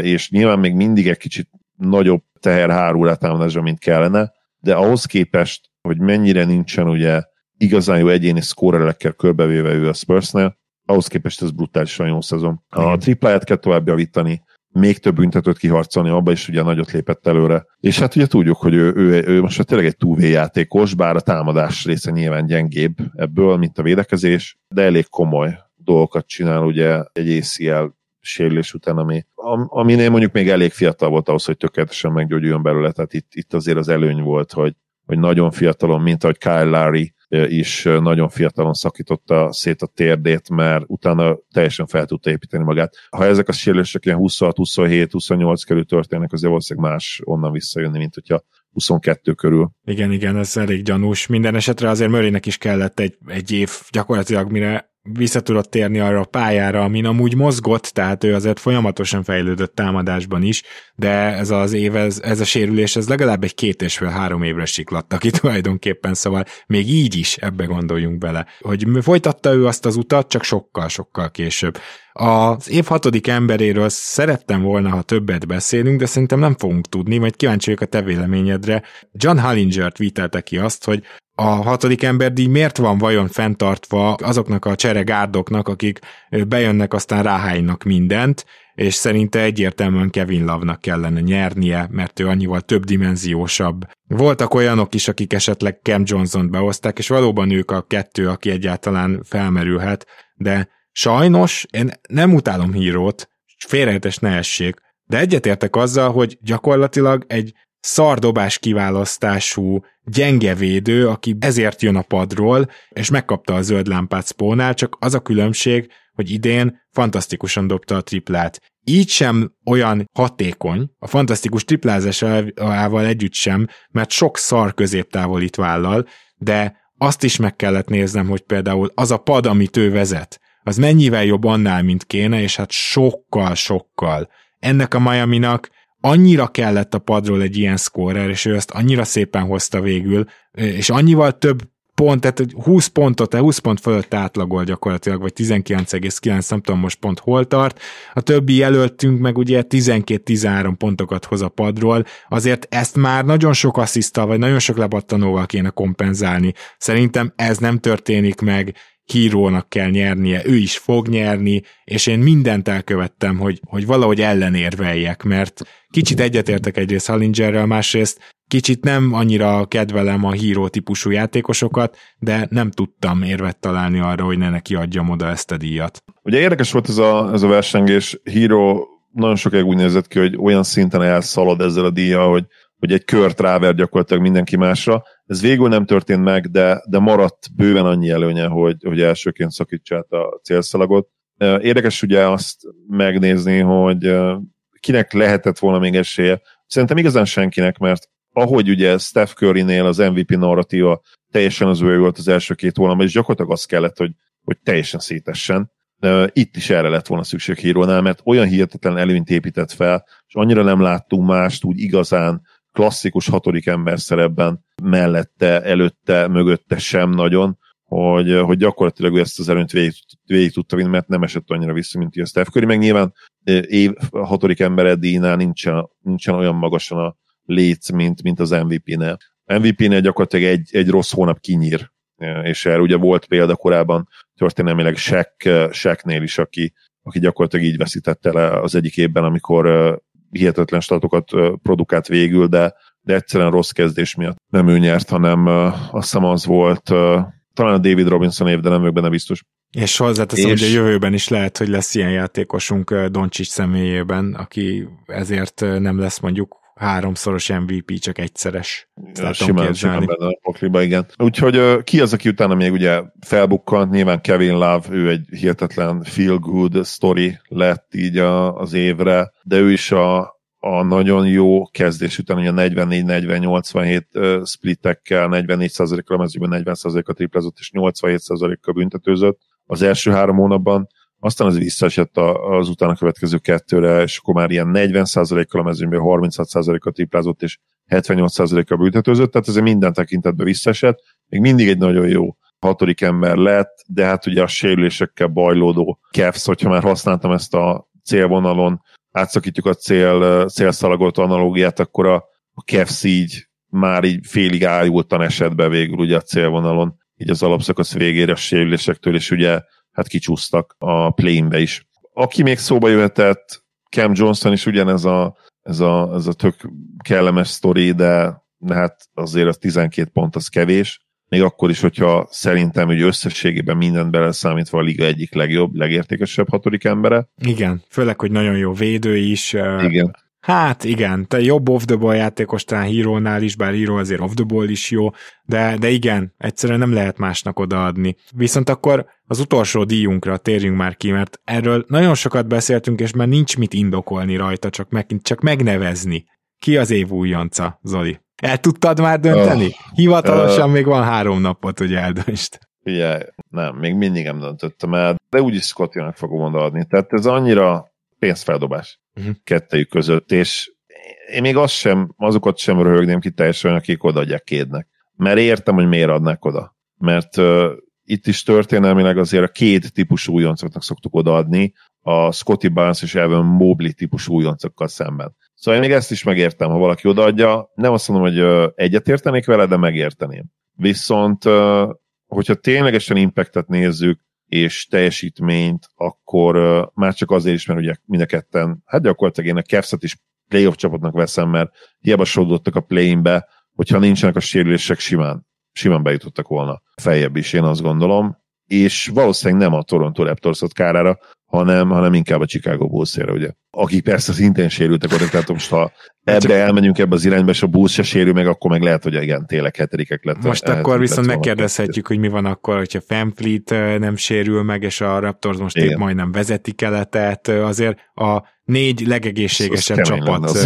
S4: és nyilván még mindig egy kicsit nagyobb teher hárul a mint kellene, de ahhoz képest, hogy mennyire nincsen ugye igazán jó egyéni szkórelekkel körbevéve ő a Spursnél, ahhoz képest ez brutálisan jó szezon. A tripláját kell tovább javítani, még több büntetőt kiharcolni, abba is ugye nagyot lépett előre. És hát ugye tudjuk, hogy ő, ő, ő most tényleg egy túvé játékos, bár a támadás része nyilván gyengébb ebből, mint a védekezés, de elég komoly dolgokat csinál ugye egy ACL sérülés után, ami, aminél mondjuk még elég fiatal volt ahhoz, hogy tökéletesen meggyógyuljon belőle, tehát itt, itt azért az előny volt, hogy, hogy nagyon fiatalon, mint ahogy Kyle Lowry is nagyon fiatalon szakította szét a térdét, mert utána teljesen fel tudta építeni magát. Ha ezek a sérülések ilyen 26, 27, 28 körül történnek, azért valószínűleg más onnan visszajönni, mint hogyha 22 körül.
S3: Igen, igen, ez elég gyanús. Minden esetre azért Murraynek is kellett egy, egy év gyakorlatilag, mire vissza térni arra a pályára, amin amúgy mozgott, tehát ő azért folyamatosan fejlődött támadásban is, de ez az év, ez, ez a sérülés, ez legalább egy két és fél három évre siklatta ki tulajdonképpen, szóval még így is ebbe gondoljunk bele, hogy folytatta ő azt az utat, csak sokkal-sokkal később. Az év hatodik emberéről szerettem volna, ha többet beszélünk, de szerintem nem fogunk tudni, majd kíváncsi vagyok a te véleményedre. John Hallinger tweetelte ki azt, hogy a hatodik emberdíj miért van vajon fenntartva azoknak a cseregárdoknak, akik bejönnek, aztán ráhánynak mindent, és szerinte egyértelműen Kevin Love-nak kellene nyernie, mert ő annyival több dimenziósabb. Voltak olyanok is, akik esetleg Cam Johnson-t behozták, és valóban ők a kettő, aki egyáltalán felmerülhet, de sajnos én nem utálom hírót, félrehetes ne essék, de egyetértek azzal, hogy gyakorlatilag egy szardobás kiválasztású gyenge védő, aki ezért jön a padról, és megkapta a zöld lámpát spónál, csak az a különbség, hogy idén fantasztikusan dobta a triplát. Így sem olyan hatékony, a fantasztikus triplázásával együtt sem, mert sok szar középtávolít vállal, de azt is meg kellett néznem, hogy például az a pad, amit ő vezet, az mennyivel jobb annál, mint kéne, és hát sokkal-sokkal. Ennek a Miami-nak annyira kellett a padról egy ilyen scorer, és ő ezt annyira szépen hozta végül, és annyival több pont, tehát 20 pontot, 20 pont fölött átlagol gyakorlatilag, vagy 19,9, nem tudom most pont hol tart. A többi jelöltünk meg ugye 12-13 pontokat hoz a padról, azért ezt már nagyon sok asszisztal, vagy nagyon sok lebattanóval kéne kompenzálni. Szerintem ez nem történik meg, hírónak kell nyernie, ő is fog nyerni, és én mindent elkövettem, hogy, hogy valahogy ellenérveljek, mert kicsit egyetértek egyrészt Hallingerrel, másrészt kicsit nem annyira kedvelem a híró típusú játékosokat, de nem tudtam érvet találni arra, hogy ne neki adjam oda ezt a díjat.
S4: Ugye érdekes volt ez a, ez a versengés, híró nagyon sokáig úgy nézett ki, hogy olyan szinten elszalad ezzel a díja, hogy, hogy egy kört ráver gyakorlatilag mindenki másra, ez végül nem történt meg, de, de maradt bőven annyi előnye, hogy, hogy elsőként szakítsa át a célszalagot. Érdekes ugye azt megnézni, hogy kinek lehetett volna még esélye. Szerintem igazán senkinek, mert ahogy ugye Steph Curry-nél az MVP narratíva teljesen az ő volt az első két hónapban, és gyakorlatilag az kellett, hogy, hogy teljesen szétessen. Itt is erre lett volna szükség hírónál, mert olyan hihetetlen előnyt épített fel, és annyira nem láttunk mást úgy igazán klasszikus hatodik ember szerepben mellette, előtte, mögötte sem nagyon, hogy, hogy gyakorlatilag ezt az előnyt végig, végig tudta vinni, mert nem esett annyira vissza, mint a Steph Curry, meg nyilván év, a hatodik ember Eddie-nál nincsen, nincsen olyan magasan a léc, mint, mint az MVP-nél. MVP-nél gyakorlatilag egy, egy rossz hónap kinyír, és erre ugye volt példa korábban történelmileg Shaq, Shaqnél is, aki, aki gyakorlatilag így veszítette le az egyik évben, amikor hihetetlen statokat produkált végül, de, de egyszerűen rossz kezdés miatt nem ő nyert, hanem azt hiszem az volt talán a David Robinson év, de nem vagyok benne biztos.
S3: És hozzáteszem, és... hogy a jövőben is lehet, hogy lesz ilyen játékosunk Doncsics személyében, aki ezért nem lesz mondjuk háromszoros MVP, csak egyszeres.
S4: Ja, simán, simán benne a pokliba, igen. Úgyhogy ki az, aki utána még ugye felbukkant, nyilván Kevin Love, ő egy hihetetlen feel-good story lett így a, az évre, de ő is a, a nagyon jó kezdés után, ugye 44-40-87 splittekkel, 44%-kal a mezőben 40%-a triplázott, és 87%-kal büntetőzött az első három hónapban aztán az visszaesett az utána következő kettőre, és akkor már ilyen 40%-kal a mezőnyben 36%-kal triplázott, és 78%-a büntetőzött, tehát ez minden tekintetben visszaesett. Még mindig egy nagyon jó hatodik ember lett, de hát ugye a sérülésekkel bajlódó Kevsz, hogyha már használtam ezt a célvonalon, átszakítjuk a cél, célszalagot analógiát, akkor a, a Kevsz így már így félig ájultan esett be végül ugye a célvonalon, így az alapszakasz végére a sérülésektől, és ugye hát kicsúsztak a plane is. Aki még szóba jöhetett, Cam Johnson is ugyanez a, ez a, ez a tök kellemes sztori, de, de hát azért az 12 pont az kevés, még akkor is, hogyha szerintem hogy összességében mindent beleszámítva a liga egyik legjobb, legértékesebb hatodik embere.
S3: Igen, főleg, hogy nagyon jó védő is.
S4: Igen.
S3: Hát igen, te jobb off the ball játékos talán hírónál is, bár híró azért off the ball is jó, de, de igen, egyszerűen nem lehet másnak odaadni. Viszont akkor az utolsó díjunkra térjünk már ki, mert erről nagyon sokat beszéltünk, és már nincs mit indokolni rajta, csak, meg, csak megnevezni. Ki az év újonca, Zoli? El tudtad már dönteni? Oh, Hivatalosan uh, még van három napot, hogy eldöntsd.
S4: Ugye, nem, még mindig nem döntöttem el, de úgyis Scottinak fogom odaadni. Tehát ez annyira pénzfeldobás uh-huh. kettejük között, és én még azt sem, azokat sem röhögném ki teljesen, akik odaadják kédnek. Mert értem, hogy miért adnak oda. Mert uh, itt is történelmileg azért a két típusú újoncoknak szoktuk odaadni, a Scotty Barnes és Evan Mobley típusú újoncokkal szemben. Szóval én még ezt is megértem, ha valaki odaadja. Nem azt mondom, hogy egyetértenék vele, de megérteném. Viszont, hogyha ténylegesen impactet nézzük, és teljesítményt, akkor már csak azért is, mert ugye mind a ketten, hát gyakorlatilag én a Cavs-et is playoff csapatnak veszem, mert hiába sodottak a play-inbe, hogyha nincsenek a sérülések, simán, simán bejutottak volna feljebb is, én azt gondolom. És valószínűleg nem a Toronto raptors kárára, hanem, hanem inkább a Chicago bulls ugye. Akik persze szintén sérültek oda, tehát most ha ebbe elmegyünk ebbe az irányba, és a Bulls se sérül meg, akkor meg lehet, hogy igen, tényleg hetedikek lett.
S3: Most akkor viszont megkérdezhetjük, hogy mi van akkor, hogyha Fanfleet nem sérül meg, és a Raptors most épp majdnem vezeti keletet, azért a négy legegészségesebb csapat.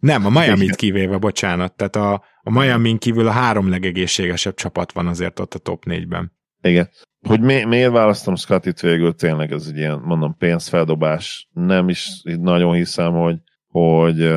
S3: Nem, a Miami-t kivéve, bocsánat. Tehát a, a Miami-n kívül a három legegészségesebb csapat van azért ott a top négyben.
S4: Igen. Hogy mi, miért választom Scottit végül, tényleg ez egy ilyen, mondom, pénzfeldobás. Nem is nagyon hiszem, hogy, hogy,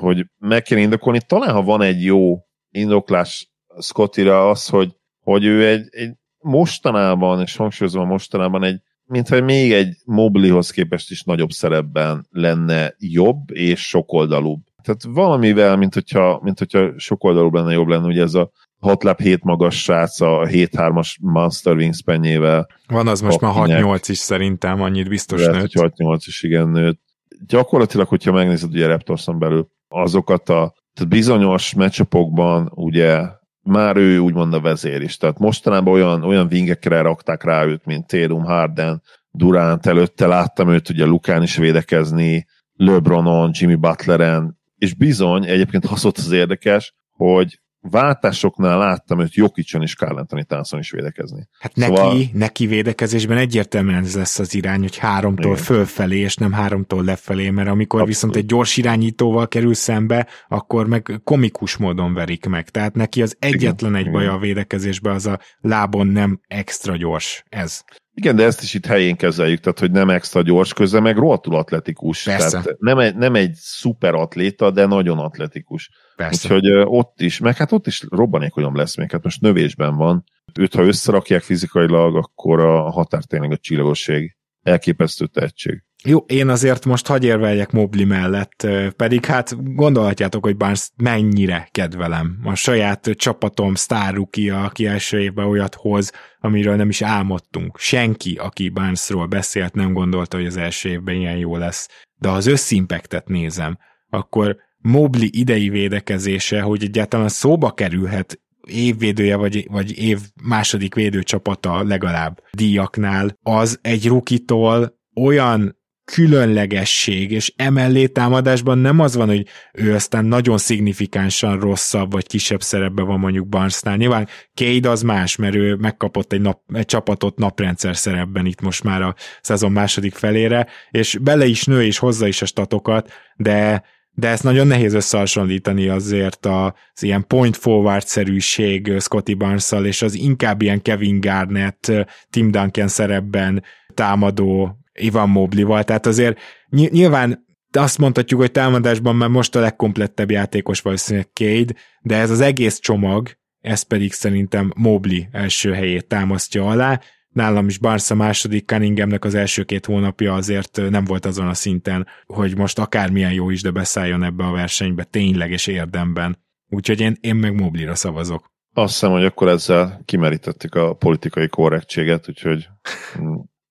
S4: hogy meg kell indokolni. Talán, ha van egy jó indoklás Scottira az, hogy, hogy ő egy, egy mostanában, és hangsúlyozom mostanában egy, mintha még egy Moblihoz képest is nagyobb szerepben lenne jobb és sokoldalúbb. Tehát valamivel, mint hogyha, mint hogyha sokoldalúbb lenne jobb lenne, ugye ez a 6 lap 7 magas srác a 7-3-as Monster Wingspan-jével.
S3: Van az most már 6-8 is szerintem, annyit biztos
S4: Lehet, nőtt. 6-8 is igen nőtt. Gyakorlatilag, hogyha megnézed ugye Raptorson belül azokat a tehát bizonyos meccsapokban ugye már ő úgymond a vezér is. Tehát mostanában olyan, olyan vingekre rakták rá őt, mint Tatum Harden, Durant előtte láttam őt ugye Lukán is védekezni, LeBronon, Jimmy Butleren, és bizony, egyébként az az érdekes, hogy váltásoknál láttam őt Jokicson és Carl Anthony Townsend is védekezni.
S3: Hát neki, szóval... neki védekezésben egyértelműen ez lesz az irány, hogy háromtól Igen. fölfelé, és nem háromtól lefelé, mert amikor Abszolút. viszont egy gyors irányítóval kerül szembe, akkor meg komikus módon verik meg. Tehát neki az egyetlen Igen. egy baj a védekezésben, az a lábon nem extra gyors. Ez.
S4: Igen, de ezt is itt helyén kezeljük, tehát hogy nem extra gyors közben, meg rohadtul atletikus. Persze. Tehát nem egy, nem egy szuper atléta, de nagyon atletikus. Persze. Úgyhogy ott is, meg hát ott is robbanékonyabb lesz még, hát most növésben van. Őt, ha összerakják fizikailag, akkor a határ tényleg a csillagosség. Elképesztő tehetség.
S3: Jó, én azért most hagy érveljek Mobli mellett, pedig hát gondolhatjátok, hogy Barnes mennyire kedvelem. A saját csapatom sztárruki, aki első évben olyat hoz, amiről nem is álmodtunk. Senki, aki Barnesról beszélt, nem gondolta, hogy az első évben ilyen jó lesz. De ha az összimpektet nézem, akkor Mobli idei védekezése, hogy egyáltalán szóba kerülhet évvédője, vagy, vagy év második védőcsapata legalább díjaknál, az egy rukitól olyan különlegesség, és emellé támadásban nem az van, hogy ő aztán nagyon szignifikánsan rosszabb vagy kisebb szerepben van mondjuk Barnesnál. Nyilván Cade az más, mert ő megkapott egy, nap, egy csapatot naprendszer szerepben itt most már a szezon második felére, és bele is nő és hozza is a statokat, de de ezt nagyon nehéz összehasonlítani azért az ilyen point forward-szerűség Scotty barnes és az inkább ilyen Kevin Garnett, Tim Duncan szerepben támadó Ivan Moblival, tehát azért nyilván azt mondhatjuk, hogy támadásban már most a legkomplettebb játékos valószínűleg Cade, de ez az egész csomag, ez pedig szerintem Mobley első helyét támasztja alá. Nálam is Barca második, Cunninghamnek az első két hónapja azért nem volt azon a szinten, hogy most akármilyen jó is, de beszálljon ebbe a versenybe tényleges érdemben. Úgyhogy én, én meg Moblira szavazok.
S4: Azt hiszem, hogy akkor ezzel kimerítettük a politikai korrektséget, úgyhogy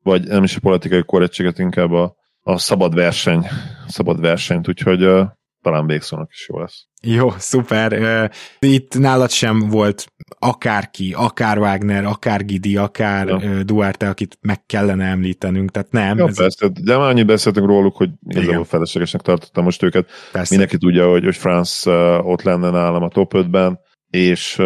S4: vagy nem is a politikai korrektséget, inkább a, a szabad verseny, szabad versenyt, úgyhogy uh, talán végszónak is jó lesz.
S3: Jó, szuper. Itt nálad sem volt akárki, akár Wagner, akár Gidi, akár ja. Duarte, akit meg kellene említenünk, tehát nem.
S4: Ja, ez persze, de már annyit beszéltünk róluk, hogy igazából feleslegesnek tartottam most őket. Persze. Mindenki tudja, hogy, hogy France ott lenne nálam a top 5-ben, és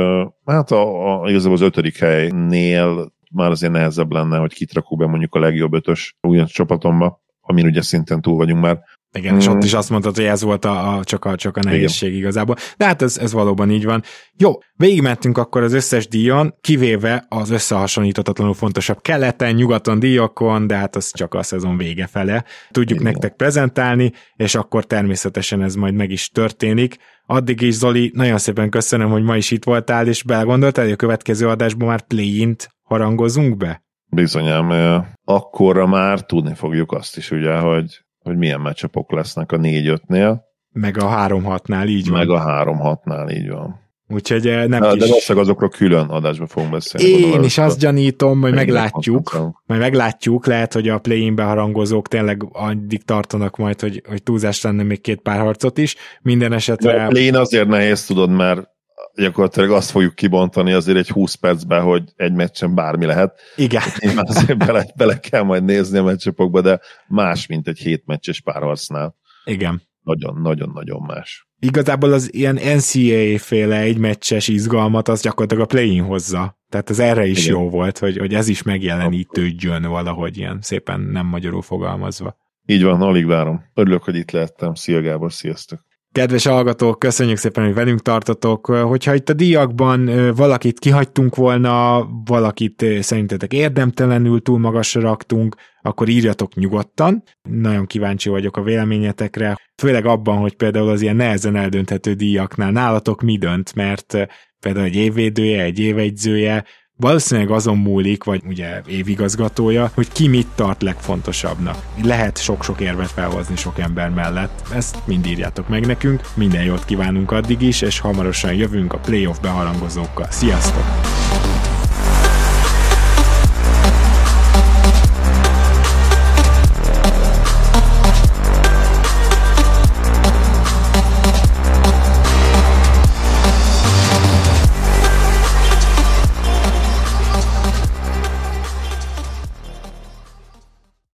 S4: hát a, a, igazából az ötödik helynél már azért nehezebb lenne, hogy kitrakok be mondjuk a legjobb ötös ugyan csapatomba, amin ugye szinten túl vagyunk már.
S3: Igen, mm. és ott is azt mondtad, hogy ez volt a, a, csak, a, csak a nehézség Igen. igazából. De hát ez, ez valóban így van. Jó, végigmentünk akkor az összes díjon, kivéve az összehasonlíthatatlanul fontosabb keleten, nyugaton díjakon, de hát az csak a szezon vége fele. Tudjuk Igen. nektek prezentálni, és akkor természetesen ez majd meg is történik. Addig is, Zoli, nagyon szépen köszönöm, hogy ma is itt voltál, és belegondoltál, hogy a következő adásban már play-int harangozunk be?
S4: Bizonyám, akkorra már tudni fogjuk azt is, ugye, hogy, hogy milyen meccsapok lesznek a 4-5-nél.
S3: Meg a 3-6-nál, így van.
S4: Meg a 3-6-nál, így van.
S3: Úgyhogy nem
S4: de, kis... De valószínűleg azokról külön adásba fogunk beszélni.
S3: Én gondolom, is azt gyanítom, hogy meglátjuk. Majd meglátjuk, lehet, hogy a play in harangozók tényleg addig tartanak majd, hogy, hogy túlzás lenne még két pár harcot is. Minden esetre... De
S4: a play azért nehéz, tudod, mert gyakorlatilag azt fogjuk kibontani azért egy 20 percben, hogy egy meccsen bármi lehet.
S3: Igen.
S4: Én azért bele, bele kell majd nézni a meccsapokba, de más, mint egy hét meccses párharcnál.
S3: Igen.
S4: Nagyon-nagyon-nagyon más.
S3: Igazából az ilyen NCAA-féle egy meccses izgalmat az gyakorlatilag a play-in hozza. Tehát az erre is Igen. jó volt, hogy, hogy ez is megjelenítődjön valahogy ilyen szépen nem magyarul fogalmazva.
S4: Így van, alig várom. Örülök, hogy itt lehettem. Szia Gábor, sziasztok!
S3: Kedves hallgatók, köszönjük szépen, hogy velünk tartotok. Hogyha itt a díjakban valakit kihagytunk volna, valakit szerintetek érdemtelenül túl magasra raktunk, akkor írjatok nyugodtan. Nagyon kíváncsi vagyok a véleményetekre, főleg abban, hogy például az ilyen nehezen eldönthető díjaknál nálatok mi dönt, mert például egy évvédője, egy évegyzője, Valószínűleg azon múlik, vagy ugye évigazgatója, hogy ki mit tart legfontosabbnak. Lehet sok-sok érvet felhozni sok ember mellett. Ezt mind írjátok meg nekünk. Minden jót kívánunk addig is, és hamarosan jövünk a playoff beharangozókkal. Sziasztok!